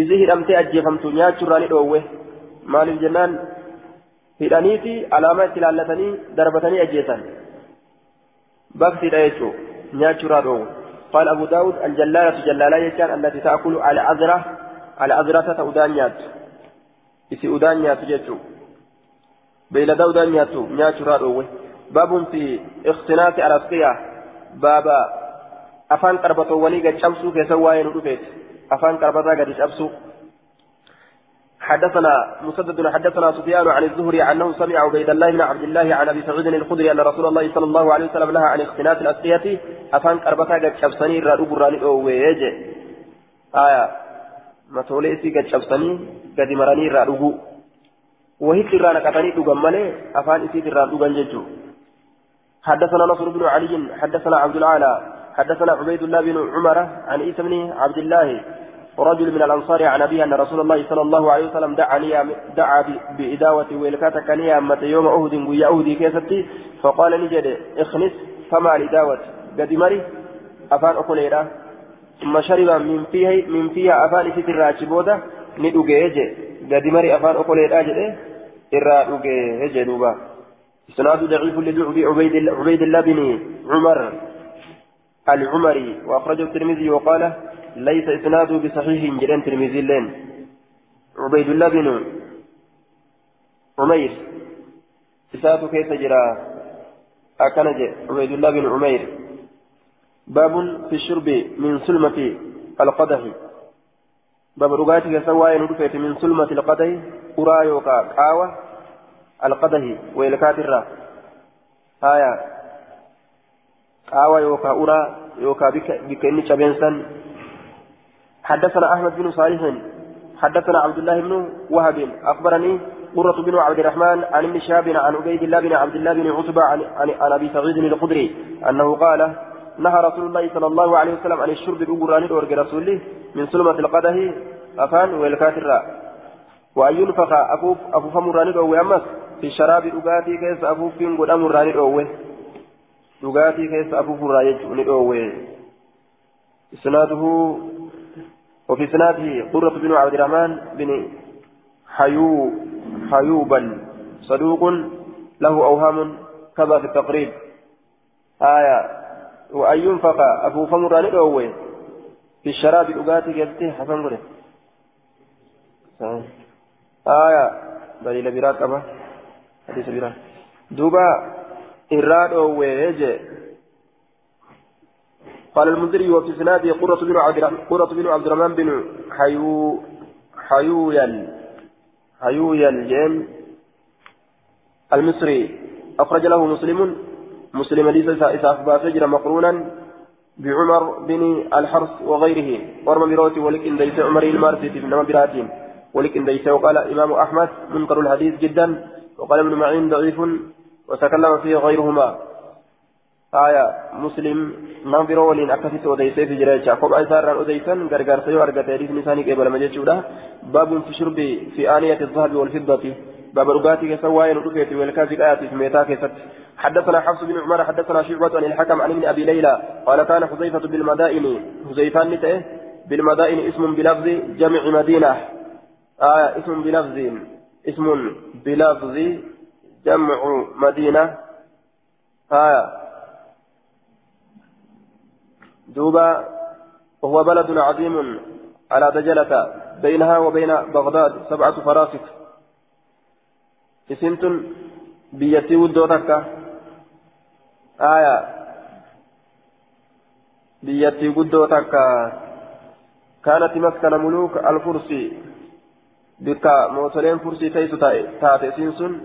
isii hidhamtee ajjeefamtu nyaachurraa ni dhoowwe maaliif jennaan hidhaniiti alaamaa itti laallatanii darbatanii ajjeesan baktiidha jechuu nyaachurraa dhoowwe قال أبو داود الجلالة جلالة يجان التي تأكل على أذرة على أذرة تأودانيات إسي أودانيات جيتو. بين داودانيات نياتو رادوه باب في اختناق الأسقية بابا. أفان قربتو ولي قد شمسو كسواين رفيت أفان قربتا قد شمسو. حدثنا مسدد حدثنا سفيان عن الزهري عنه سمع عبيد الله بن عبد الله عن أبي سعيد الخدري أن رسول الله صلى الله عليه وسلم نهى عن اختلاف الاسقيه أفان كربتا قد شبسني رادو براني أو ويجي آية ما توليسي قد شبسني قد مراني رادو وهي ترانا كتاني دوغمالي افان اسي ترانا دوغنججو حدثنا نصر بن علي حدثنا عبد العالى حدثنا عبيد الله بن عمر عن عيسى بن عبد الله رجل من الأنصار عن أبيه أن رسول الله صلى الله عليه وسلم دعا دعا بإداوة ويلكاتا كنيا متى يوم أهد ويا أهدي كيستي فقال نجد اخنس فما الإداوة قد مري أفان أقوليرا ثم شرب من فيها من فيها أفان ست الراجبودة ندوغي يجي قد مري أفان أقوليرا جد إرا دوغي يجي دوبا. إسناد ضعيف لدعو عبيد عبيد الله بن عمر العمري. وأخرجه الترمذي وقال ليس إسناده بصحيح جلان ترمذي لين. عبيد الله بن عمير. إساته كيف جرى؟ أكنج عبيد الله بن عمير. باب في الشرب من سلمة القدح. باب رقاتك سواء ندفت من سلمة القدح. قرى يوكا قاوة القدح ويلكاترة آية. قاوة يوكا أرى يوكا بك إني شبينسان حدثنا أحمد بن صالح. حدثنا عبد الله بن وهب. أخبرني قرة بن عبد الرحمن عن ابن شهاب عن عبيد الله بن عبد الله بن عتبة عن, عن, عن أبي سعيد الخدري أنه قال نهى رسول الله صلى الله عليه وسلم عن الشرب بقرآن الأورج رسوله من سلمة القده أفان والكاتر وأن ينفخ أفوف أفوف مراني أو أمس في الشراب أغاتي كيس أفوف فين قد أمراني أو أغاتي كيس أفوف مراني أو إسناده وفي سناده قرة بن عبد الرحمن بن حيو حيوبا صدوق له أوهام كذا في التقريب. آية وأن ينفق أبو فمر ندعوه في الشراب الأغاتي قلته حسن قره آية. دليل براك أبا. حديث براك دوبا إراد أوه قال المنذري وفي سناده قرة بن عبد قرة بن عبد الرحمن بن حيو حيويل. حيويل جيم. المصري. أخرج له مسلم. مسلم ليس إساف باسجر مقرونا بعمر بن الحرس وغيره. ورم بروتي ولك إن ديس عمر المارسي نما براتين. ولك إن ديس وقال إمام أحمد منكر الحديث جدا. وقال ابن معين ضعيف وتكلم فيه غيرهما. آية مسلم نظر ولين أكثت أديسي في جريتشا قم أيسار أديسا غرغر سيو أرغت حديث نساني قبل باب في شرب في آنية الذهب والفضة. باب رقاتي كسواين رفيت والكافي آيات في ميتاك حدثنا حفص بن عمر حدثنا شعبة عن الحكم عن ابن أبي ليلى قال كان حذيفة بالمدائن حذيفان نتئه بالمدائن اسم بلفظ جمع مدينة. آية اسم بلفظ اسم بلفظ جمع مدينة. آية دوبا وهو بلد عظيم على دجلة بينها وبين بغداد سبعة فراسك اسمت بيتي ودوتك آية بيتي ودوتك كانت مسكن ملوك الفرس بك موصلين فرسي تيس تاتي سنسن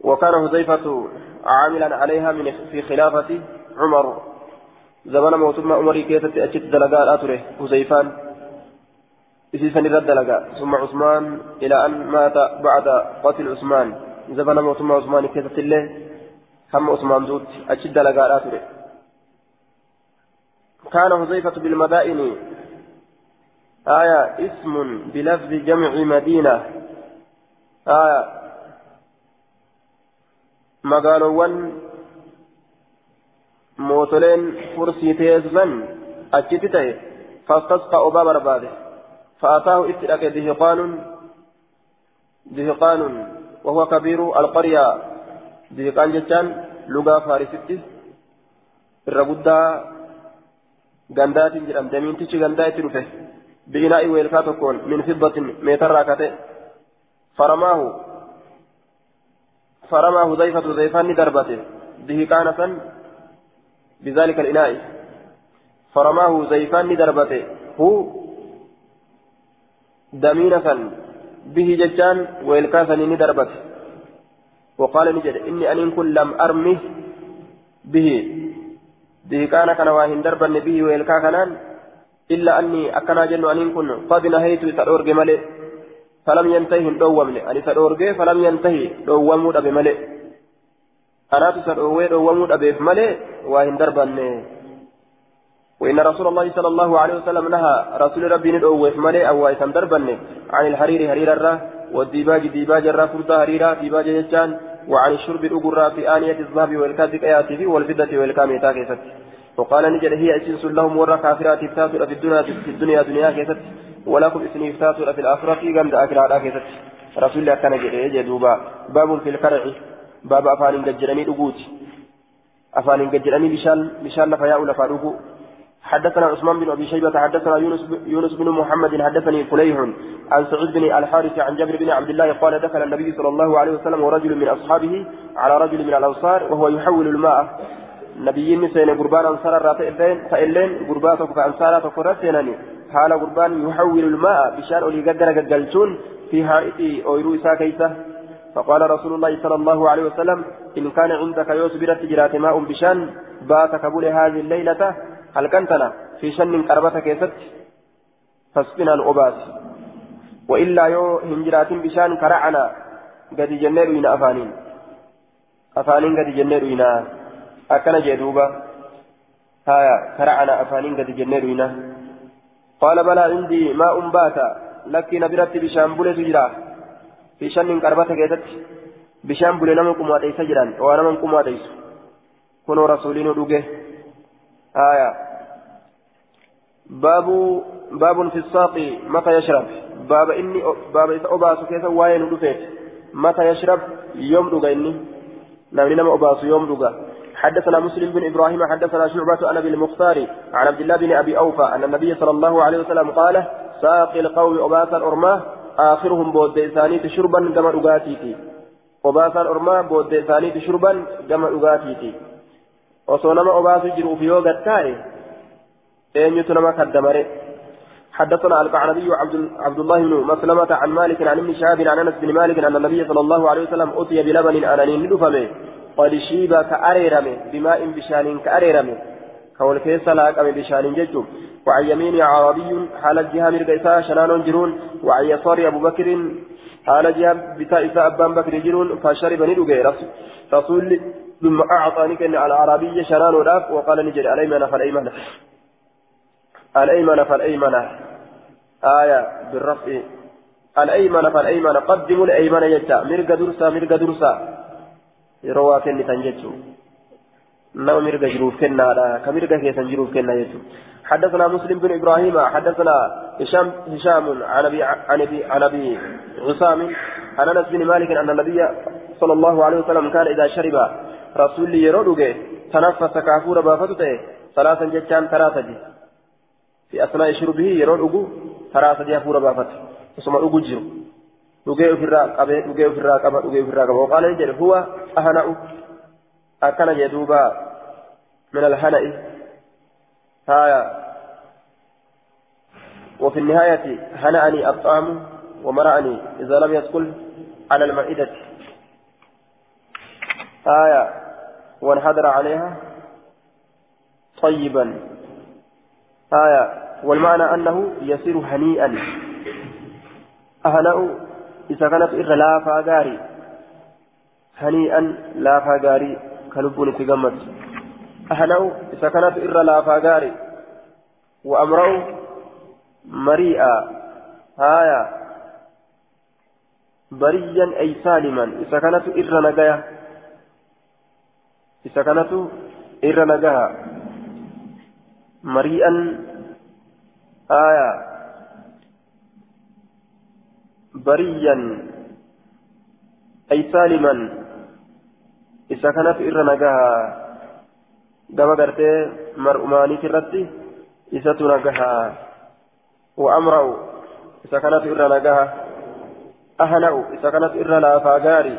وكان حذيفة عاملا عليها من في خلافة عمر زمان موتما عمري كيست أجت دلقاء أتره حذيفان إسيسا نرد دلقاء ثم عثمان إلى أن مات بعد قتل عثمان زمان موتما عثمان كيست الله هم عثمان زوت أجت دلقاء أتره كان حذيفة بالمدائن آية اسم بلفظ جمع مدينة آية مقالوان mootoleen fursii teessan achitti ta'e fastasqa obaa barbaade fa'ataahu itti dhaqe dihiqaanun dihiqaanun wahuwa dihiqaan jechaan lugaa faarisitti irra guddaa gandaatiin jedhamte miintichi gandaa itti dhufe bi'inaa'i weelkaa tokkoon min fiddatin meetarraa kate faramaahu faramaahu zayfatu zayfaan ni darbate dihiqaana san بذلك الإناء فرماه زيفان دربته هو دمينة به ججان ويلكاسا ندربته وقال نجد إني أن كن لم أرمه به. به كان واهن دربا به ويلكا كانان إلا أني أكنا جن أن كن قد نهيت تأورج ملئ. فلم ينتهي دومني أني تأورج فلم ينتهي دومود أبي ملئ. أنا تسألوه دوامود أبيف ملئ. وإن دربا وإن رسول الله صلى الله عليه وسلم نهى رسول ربي ندعوه ملئ. أو إسم دربا عن الحرير هرير الرا. والديباج ديباج الرا فردا هريرا ديباج يجان وعن الشرب الأقرى في آنية الذهب والكاذب آياته والفضة والكاميتا كيست وقال نجد هي أسنس لهم ورا كافرات افتاتوا في الدنيا في الدنيا دنيا كيست ولكم اسم افتاتوا في الآخرة قمد أكرا كيست رسول الله كان جدوبا باب في الكرع. باب أفان ججراني دقوت أفان ججراني بشان بشان لفياء لفاروق حدثنا عثمان بن أبي شيبة حدثنا يونس يونس بن محمد حدثني فليح عن سعيد بن الحارث عن جابر بن عبد الله قال دخل النبي صلى الله عليه وسلم ورجل من أصحابه على رجل من الأنصار وهو يحول الماء. نبيين سين قربان راتئلين تئلين قرباتك فأنصار فقرتينني حال قربان يحول الماء بشان أولي قدر قدلتون في حائط أويرو إسا كيسة. فقال رسول الله صلى الله عليه وسلم إن كان عندك يصبرت جرات ماء بشان بات قبول هذه الليلة هل كنتنا في شن قربتك يست فاسقنا الأباس وإلا يو هنجرات بشان كرعنا قد جنر إن أفانين أفانين قد جنر إن أكن جدوبا هايا كرعنا أفانين قد جنر إن قال بلى عندي ماء بات لك نبرت بشان بولة جراه في شن قربتك يتت بشان بولي نمن قم واتيس جران ونمن قم واتيس كنوا رسولين دوجه آية. باب باب في الساق متى يشرب. باب إني باب إذا أباس كيف واين دفيت متى يشرب؟ يوم دوجا إني. نمني نم أباس يوم دوجا حدثنا مسلم بن إبراهيم حدثنا شعبة عن أبي المختار عن عبد الله بن أبي أوفى أن النبي صلى الله عليه وسلم قال ساقي القوم أباسا ارماه آخرهم بود إسانيت شربا كما أغاتيتي. وباسان أرما بود إسانيت شربا كما أغاتيتي. وصونما أباسو جرو في يوغا تاي أين يتنما كدمري حدثنا القعنبي عبد عبد الله بن مسلمة عن مالك عن ابن شهاب عن أنس بن مالك أن النبي صلى الله عليه وسلم أتي بلبن انانين لدفمه قد شيب كأريرمه بماء بشان كأريرمه. كول كيس لاقم بشان ججو. وعن يمين عربي حال الجهة مرقيسا شنان جرون. وعن يسار أبو بكر حال الجهة بتاء أبان بكر جرون. فشرب ندوغي رسول ثم أعطاني كأن على العربية شنان وداف وقال نجري الايمن فالايمن الأيمن فالأيمن آية بالرفع. الأيمن فالأيمن قدموا الأيمن يجا مرق درسا مرق درسا. يروى كن تنجتو. نو مرق جروف كنا لا كمرق كيسا جروف كنا يجو حدثنا مسلم بن إبراهيم. حدثنا هشام هشام عن أبي عن أبي عن أبي غسام عن أنس بن مالك أن النبي صلى الله عليه وسلم كان إذا شرب رسول يرودك تنفس كافور بافتته ثلاثا جتان ثلاثة في أثناء شربه يرون أجو ترى سديا فورا بافت ثم نجي في الراق أبي نجي في الراق أبا نجي في الراق وقال نجد هو أهنأ أكن يدوبا من الهنأ هايا وفي النهاية هنأني الطعام ومرأني إذا لم يدخل على المائدة آية وانحدر عليها طيبا. آية والمعنى أنه يصير هنيئا. أهنأ إذا كانت إر لا فاغاري هنيئا لا فاغاري كلبون تجمد. أهنأ إذا كانت إر لا فاغاري وأمرأ مريئا آية بريا أي سالما. إذا كانت إر نجايا إذا كانت إر نجاها مريئا آية بريا أي سالما إذا كانت إر نجاها كما قلت مرؤماني كرتي إذا تنجاها وأمرأ إذا كانت إر نجاها أهنأ إذا كانت إر لا فاغاري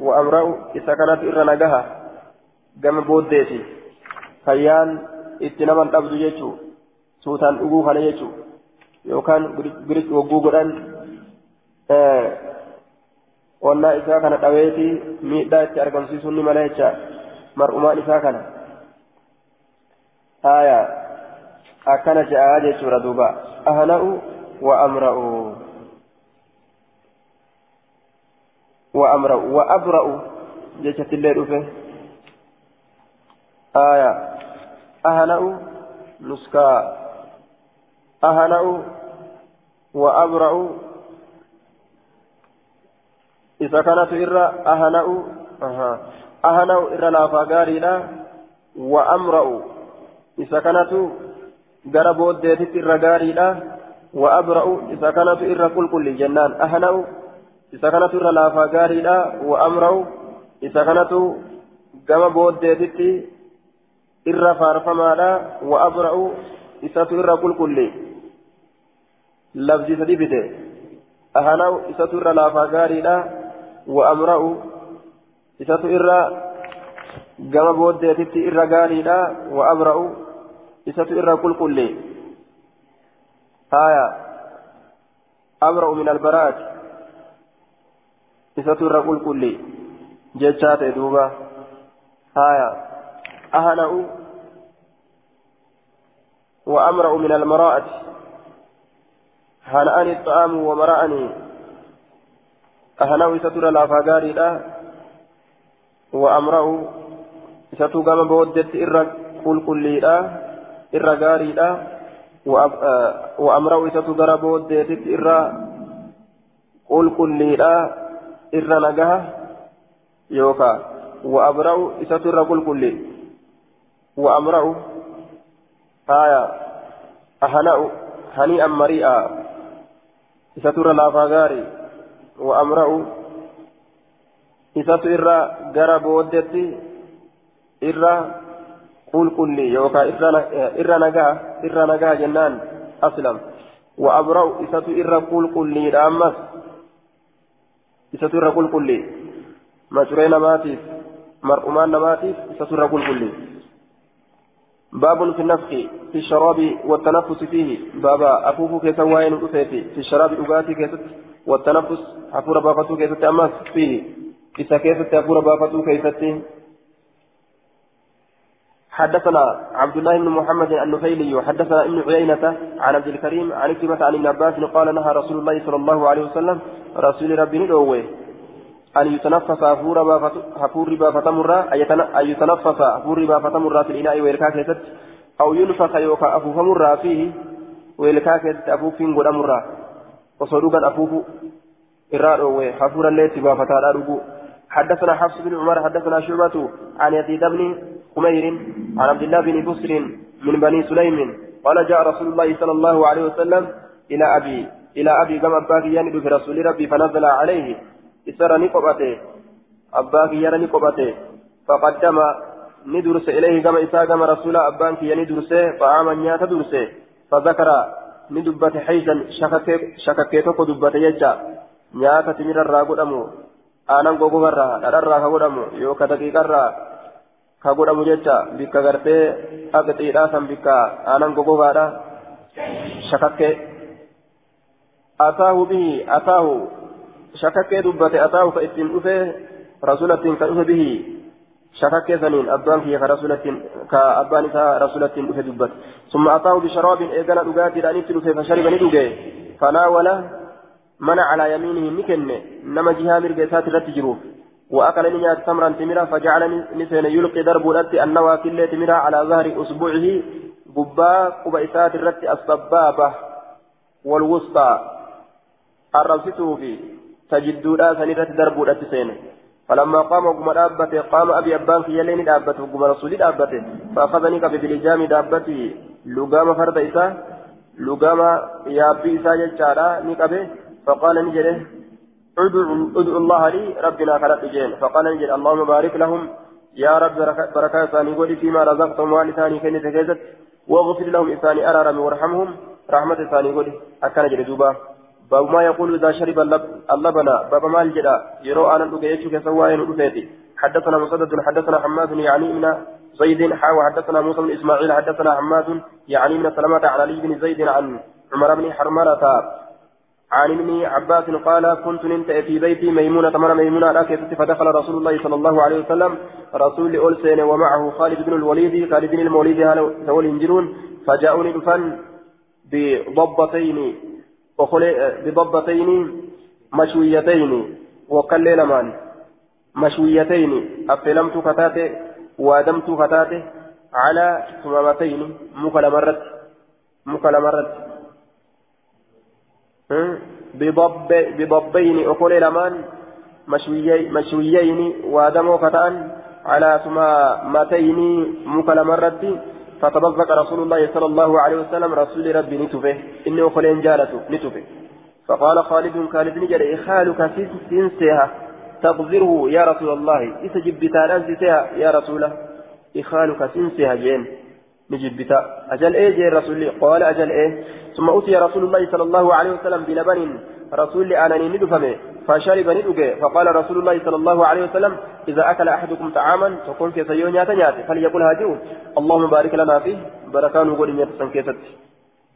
وأمرأ إذا كانت إر نجاها كما بوديتي فيان itti naman dhabdu jechuu suutaan dhuguu kana jechuu yookaan biritti wagguu godhan onnaa isaa kana dhaweeti miidhaa itti argamsiisuun ni mala jecha mar'umaan isaa kana haya akkana je'aa jechuudha duuba ahna'u wa amra'u wa amra'u wa abra'u jechattillee dhufe haya أهنأ نسكا أهنأ وأبرأ إذا كانت إرى أهنأ أها أهنأ إرى لا فقاري وأمرأ إذا كانت booddeetitti irra gaariidha wa abra'u isa kanatu irra qulqulli jennaan ahna'u isa kanatu irra laafaa gaariidha wa amra'u isa kanatu gama booddeetitti irra faarfamaadha wa abra'u isatu irra qulqulle labsi sadi fide ahana'u isatu irra laafaa gaariidha wa amra'u isatu irra gama booddeetitti irra gaariidha wa abra'u isatu irra qulqulle haya abra'u min albaraat isatu irra qulqulle jechaa ta'e duuba haya أهنأ وأمرأ من المراءة. هنأني الطعام ومرأني. أهنأ ستر لا فقاري لا. وأمرأ ستو قام بودت إرى كل كل لا. إرى قاري لا. وأمرأ ستو قرى بودت إرى كل كل لا. إرى نجاه يوكا. وأبرأ ستر كل كل وأمرأ آية أهنأ هنيئا مريئا. إستر لا فغاري وأمرأ إستر غرى بودتي إرى قول كلي يوكا إرى نجا إرى نجا جنان أسلم. وأبرأ إستر إرى قول كلي أمس إستر قول كلي مشروع نماتيف مرؤمان نماتيف إستر قول كلي باب في النفخ في الشراب والتنفس فيه. بابا أفوف كيسا وين في الشراب أغاتي كيست والتنفس حفور بافتو كيست أماس فيه. إسا كيست حفور بافتو كيست حدثنا عبد الله بن محمد النفيلي وحدثنا ابن عيينة عن عبد الكريم عن كلمة عن ابن عباس قال نهى رسول الله صلى الله عليه وسلم رسول ربي ندوه أن يتنفس حفور بافة مرة أن يتنفس حفور بافة مرة في الإناء ويلكا كيست أو ينفخ يوكا أفوف مرة فيه ويلكا كيست أفوف قد مرة وصدوقا أفوف إرادة حفور الليل بافة حدثنا حفص بن عمر حدثنا شعبة عن يزيد بن حمير عن عبد الله بن بسر من بني سليم قال جاء رسول الله صلى الله عليه وسلم إلى أبي إلى أبي كما أباك رسول ربي فنزل عليه إسر نقبته أباك يرى نقبته فقدم ندرس إليه كما إسا كما رسول أبانك يندرس طعاما نيات درس فذكر ندبت حيثا شككيتك دبت يجا نيات تمر الراقود أمو آنان غوغو الرا دارا كغود أمو يوكا دقيقة الرا ka godhamu jecha bikka gartee akka xiidhaa san bikka aanan gogogaadha shakakkee. Ataahu bihi ataahu shakakkee dubbate ataahu ka ittiin dhufe rasulattiin ka dhufe bihi shakakkee saniin abbaan kiyya ka rasulattiin ka abbaan isaa rasulattiin dhufe dubbate summa ataahu bisharaabin eegana dhugaatiidhaan itti dhufe fashariba ni dhuge fanaawala mana calaa yamiinihi ni kenne nama jihaa mirga isaati irratti jiruuf وأكل نيات تمرا تمرا فجعل نسين يلقي ضرب الأتي النوى كل تمرا على ظهر أسبوعه قبا قبائسات الرت السبابة والوسطى الرمسته في تجدودا سنرة ضرب الأتي سين فلما قام قم دابته قام أبي أبان في يلين دابته قم رسول دابته فأخذني بلجام دابته لقام فرد إساه لقام يابي إساه جتشارا نقبه فقال نجده ادعوا الله لي ربنا خلق جين فقال نجد اللهم بارك لهم يا رب بركة ثاني قولي فيما رزقتهم والثاني كن تكيزت واغفر لهم إثاني أرارم وارحمهم رحمة ثاني قولي أكان جد دوبا باب ما يقول إذا شرب اللبن باب ما الجدا يرو أنا أجيتك سواء نؤفيتي حدثنا مسدد حدثنا حماد يعني من زيد حاوى حدثنا موسى بن إسماعيل حدثنا حماد يعني من سلمة عن علي بن زيد عن عمر بن حرملة عن ابن عباس قال كنت ننت في بيتي ميمونة من ميمونة راكبة فدخل رسول الله صلى الله عليه وسلم رسول أولسين ومعه خالد بن الوليد خالد بن الوليد هؤلاء ينجرون فجاءوني دفن بضبتين بضبتين مشويتين وقل لمان مشويتين أفلمت فتاته وأدمت فتاته على ثمامتين مكل مرت مكل مرت بضب بضبين أقول لمان مشويي مشويين وأدموا فتان على سمامتين مكل مرتي فتبذك رسول الله صلى الله عليه وسلم رسول ربي نتفه إني أقول جالته نتفه فقال خالد خالد نجر إخالك سنسها تبذره يا رسول الله. إسجب بتالان يا رسول إخالك سنسها جين. نجب بتا أجل إيه جي رسول قال أجل إيه؟ ثم أتي رسول الله صلى الله عليه وسلم بلبن رسول أنني ندفمه فشرب ندقه فقال رسول الله صلى الله عليه وسلم إذا أكل أحدكم طعاما فقل في سيون نيات فليقل هاجو اللهم بارك لنا فيه. بركان وقول نيات سنكيست.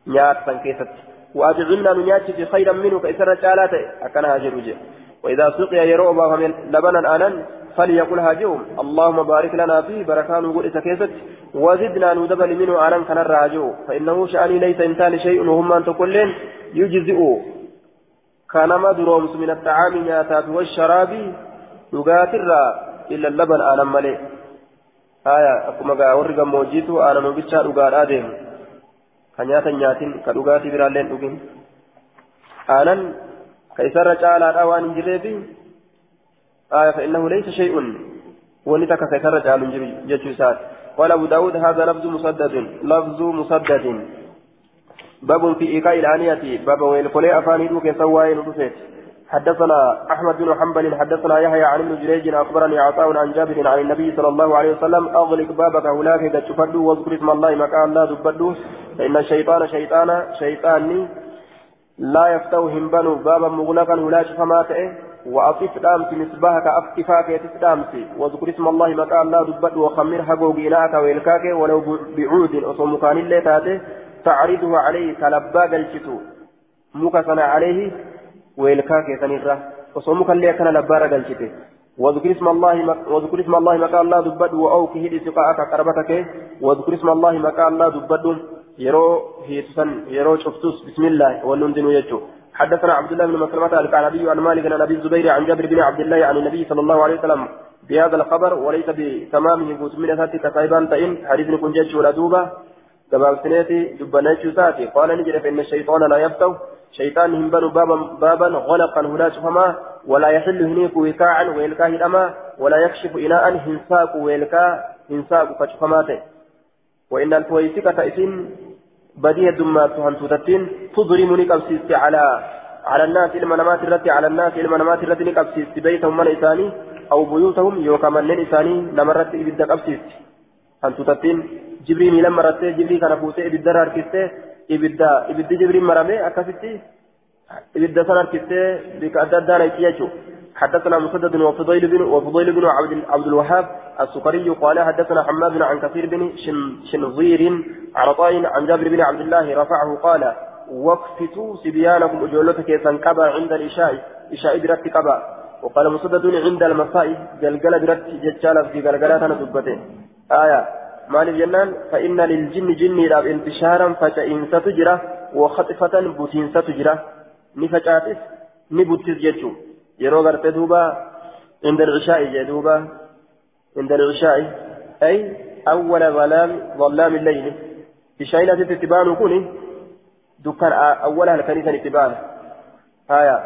نيات سنكيست. وأجعلنا نيات في خيرا منه كإسر رجالات. أكن هاجر وإذا سقي يروى لبنا آنا فليقل هاجوم اللهم بارك لنا فيه. بركان وقل إسكيست وزدنا ندبل منه أنا كان الراجو. فإنه شأني ليس إنسان شيء وهم أن تقولين يجزئ. كان ما درومس من الطعام نياتات والشراب يقاتر إلا اللبن أنا ملئ آية أكما قا موجيتو أنا نبتشا رقا آدم. كنياتا نياتين كرقاتي برالين أقين أنا كيسر جعل أوان جريبي آية فإنه ليس شيء. ولتك كثر جعل جتشوسات قال أبو داود هذا لفظ مسدد. لفظ مسدد. باب في إيقاء الآنية باب وين فلي أفاني دوك سواين رفيت حدثنا أحمد بن حنبل حدثنا يحيى عن ابن جريج أخبرني عطاء عن جابر عن النبي صلى الله عليه وسلم أغلق بابك هناك قد تفدوا واذكر اسم الله مكان لا تبدوا فإن الشيطان شيطان شيطاني لا يفتوهم بنو بابا مغلقا ولا فما تئه وأطف دامس مصباحك أفتفاك يتسدامس واذكر اسم الله مكان الله دبت وخمر حقو جيناك ويلكاك ولو بعود أصم كان اللي تعرضه عليه كلبا قلشتو مكسنا عليه سنرة أصم كان اللي كان لبارا قلشته واذكر اسم الله واذكر اسم الله مكان الله دبت وأوكه لسقاءك قربتك واذكر اسم الله مكان الله دبت يرو هيتسن يرو شفتوس. بسم الله. ونندن يجو. حدثنا عبد الله بن مسلمة الكعنبي عن مالك عن أبي الزبير عن جابر بن عبد الله عن النبي صلى الله عليه وسلم بهذا الخبر وليس بتمامه قوت من ذات كتايبان تئن. حديث كن جيش ولا دوبة. كما سنتي دبنا تاتي قال نجد فإن الشيطان لا يفتو شيطان هنبن بابا بابا غلقا هنا فما ولا يحل هنيك وكاعا ويلكاه الأما ولا يكشف إناء هنساك ويلكا هنساك فشفماته وإن الفويسكة إثن بديه دمات هنتوتتين تضرمني قبسيستي على على الناس إلما نمات الرد على الناس إلما نمات الرد نقبسيستي بيتهم من إساني أو بيوتهم يوكا من إساني نمرت إبدا قبسيستي هنتوتتين جبريل لما رت جبريل كان فوتي إبدا راركستي إبدا إبدا جبريل مرمي أكاستي إبدا سنركستي بك أدى يجو. حدثنا مسدد وفضيل بن وفضيل بن عبد عبد الوهاب السكري قال حدثنا حماد عن كثير بن شنظير عن طائن عن جابر بن عبد الله رفعه قال وقفتوا سبيانكم اجولتك سنكبا عند العشاء عشاء برت كبا. وقال مسدد عند المساء جلجل برت ججال في جلجلات أنا دبته آية. مال الجنان فإن للجن جني لاب انتشارا فتئن ستجرى وخطفة بوتين ستجرى نفجاتس نبوتس جتشو yeroo gartee duuba عند العشاء جدوبا عند العشاء أي أول ظلام ظلام الليل. عشاء لا تتبان كوني دكان أولها الكنيسة اتبان هايا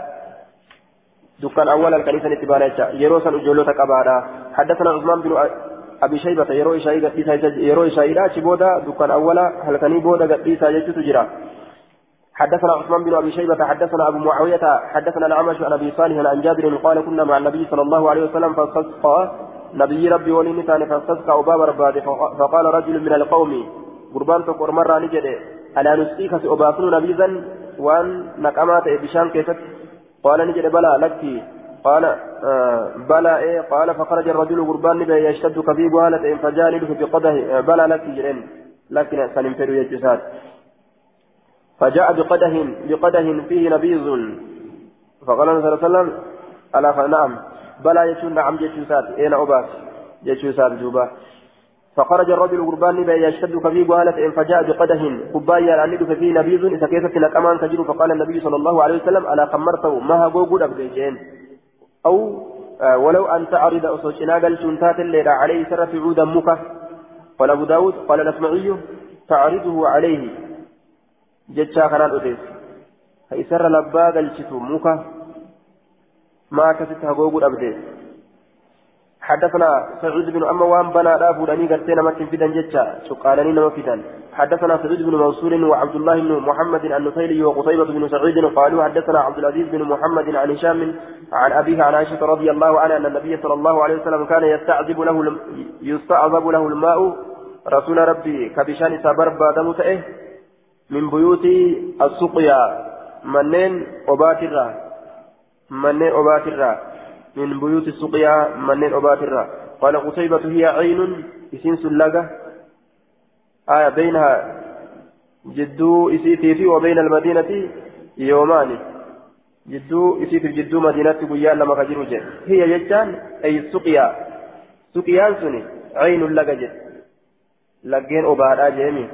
دكان أولها الكنيسة اتبان يروسا أجولوتا كبارا حدثنا عثمان بن أبي شيبة يرو إشاء يرو إشاء لا شبودا دكان أولها الكني بودا قديسا يجتو جرا. حدثنا عثمان بن أبي شيبة حدثنا أبو معاوية حدثنا الأعمش عن أبي صالح عن جابر قال كنا مع النبي صلى الله عليه وسلم فاستسقى نبي ربي ولنتان فاستسقى باب رباد فقال رجل من القوم قربان تقر مرة نجد ألا نسقيك سأباطن نبيذا وأن نقمات بشان كيست قال نجد بلى لك قال آه بلى إيه قال فخرج الرجل قربان نبي يشتد كبيب هالة فجانبه بقده بلى لك جرين لكن سننفر يجساد. فجاء بقده بقده فيه نبيذ فقال النبي صلى الله عليه وسلم ألا نعم. بلى يشون نعم جيشوسات أين أباس. جيشوسات جوبا. فخرج الرجل قربان نبي يشتد كفي قالت فجاء بقده كبايا أن فيه نبيذ إذا كيف لك أمان تجر فقال النبي صلى الله عليه وسلم ألا خمرته؟ ما هو أبقيجين أو آه ولو أن تعرض أصوشنا قال شنتات الليلة عليه سر في عود مكة قال أبو داود قال الأسمعي تعرضه عليه. جتشا كان أديس. فإسر لبا قلشتو موكا ما كست هقوق أبديس حدثنا سعيد بن أما وان بنا لا فلاني قرتين ما تنفيدا جتشا. سقالني نما فيدا حدثنا سعيد بن منصور وعبد الله بن محمد النفيلي وقتيبة بن سعيد قالوا حدثنا عبد العزيز بن محمد عن هشام عن أبيه عن عائشة رضي الله عنها أن النبي صلى الله عليه وسلم كان يستعذب له يستعذب له الماء. رسول ربي كبشان سبر بعد متئه من بيوت السقيا. منين؟ أباترا منين أباترا من بيوت السقيا. منين أباترا قال قتيبة هي عين إسين سلقة آية بينها جدو إسيتي وبين المدينة يومان. جدو إسيتي جدو مدينة قيان لما كجرو هي جتان أي السقيا سقيان سني. عين لقى جد. لقين أبارا جيمي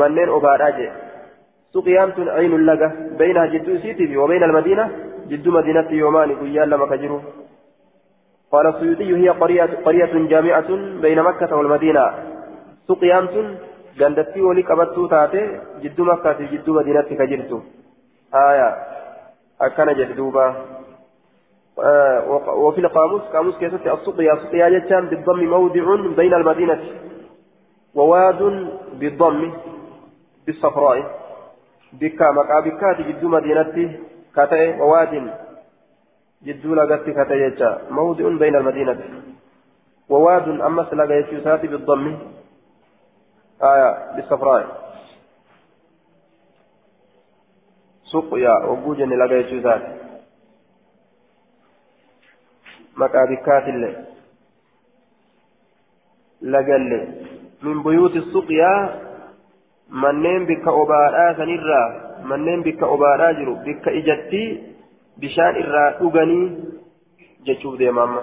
manneen obaadhaa jee suqiyaan tun aynun laga bayna jidduu isiitiif وبين المدينة. جدو مدينة يومان قيان لما كجرو قال السيوطي هي قرية, قرية جامعة بين مكة والمدينة. سقيان تن gandatti walii qabattuu taate jidduu makkaa fi jidduu madiinatti ka jirtu. Aya akkana jedhe duuba. وفي القاموس قاموس كيست السقيا سقيا جتان بالضم موضع بين المدينة وواد بالضم بالصفراء بكا مكا بكات جدو مدينتي كاتئ وواد جدو لغتي كاتئ موضع بين المدينة وواد أمس يشوسات بالضم آية بالصفراء. سقيا وجوجن إلى بيت جزات مكابكات الله لقل من بيوت السقيا من نم بك أبارا سنرى. من نم بك أبارا جرو. بك إجتي بشان إرى أغني. جتشوف دي ماما.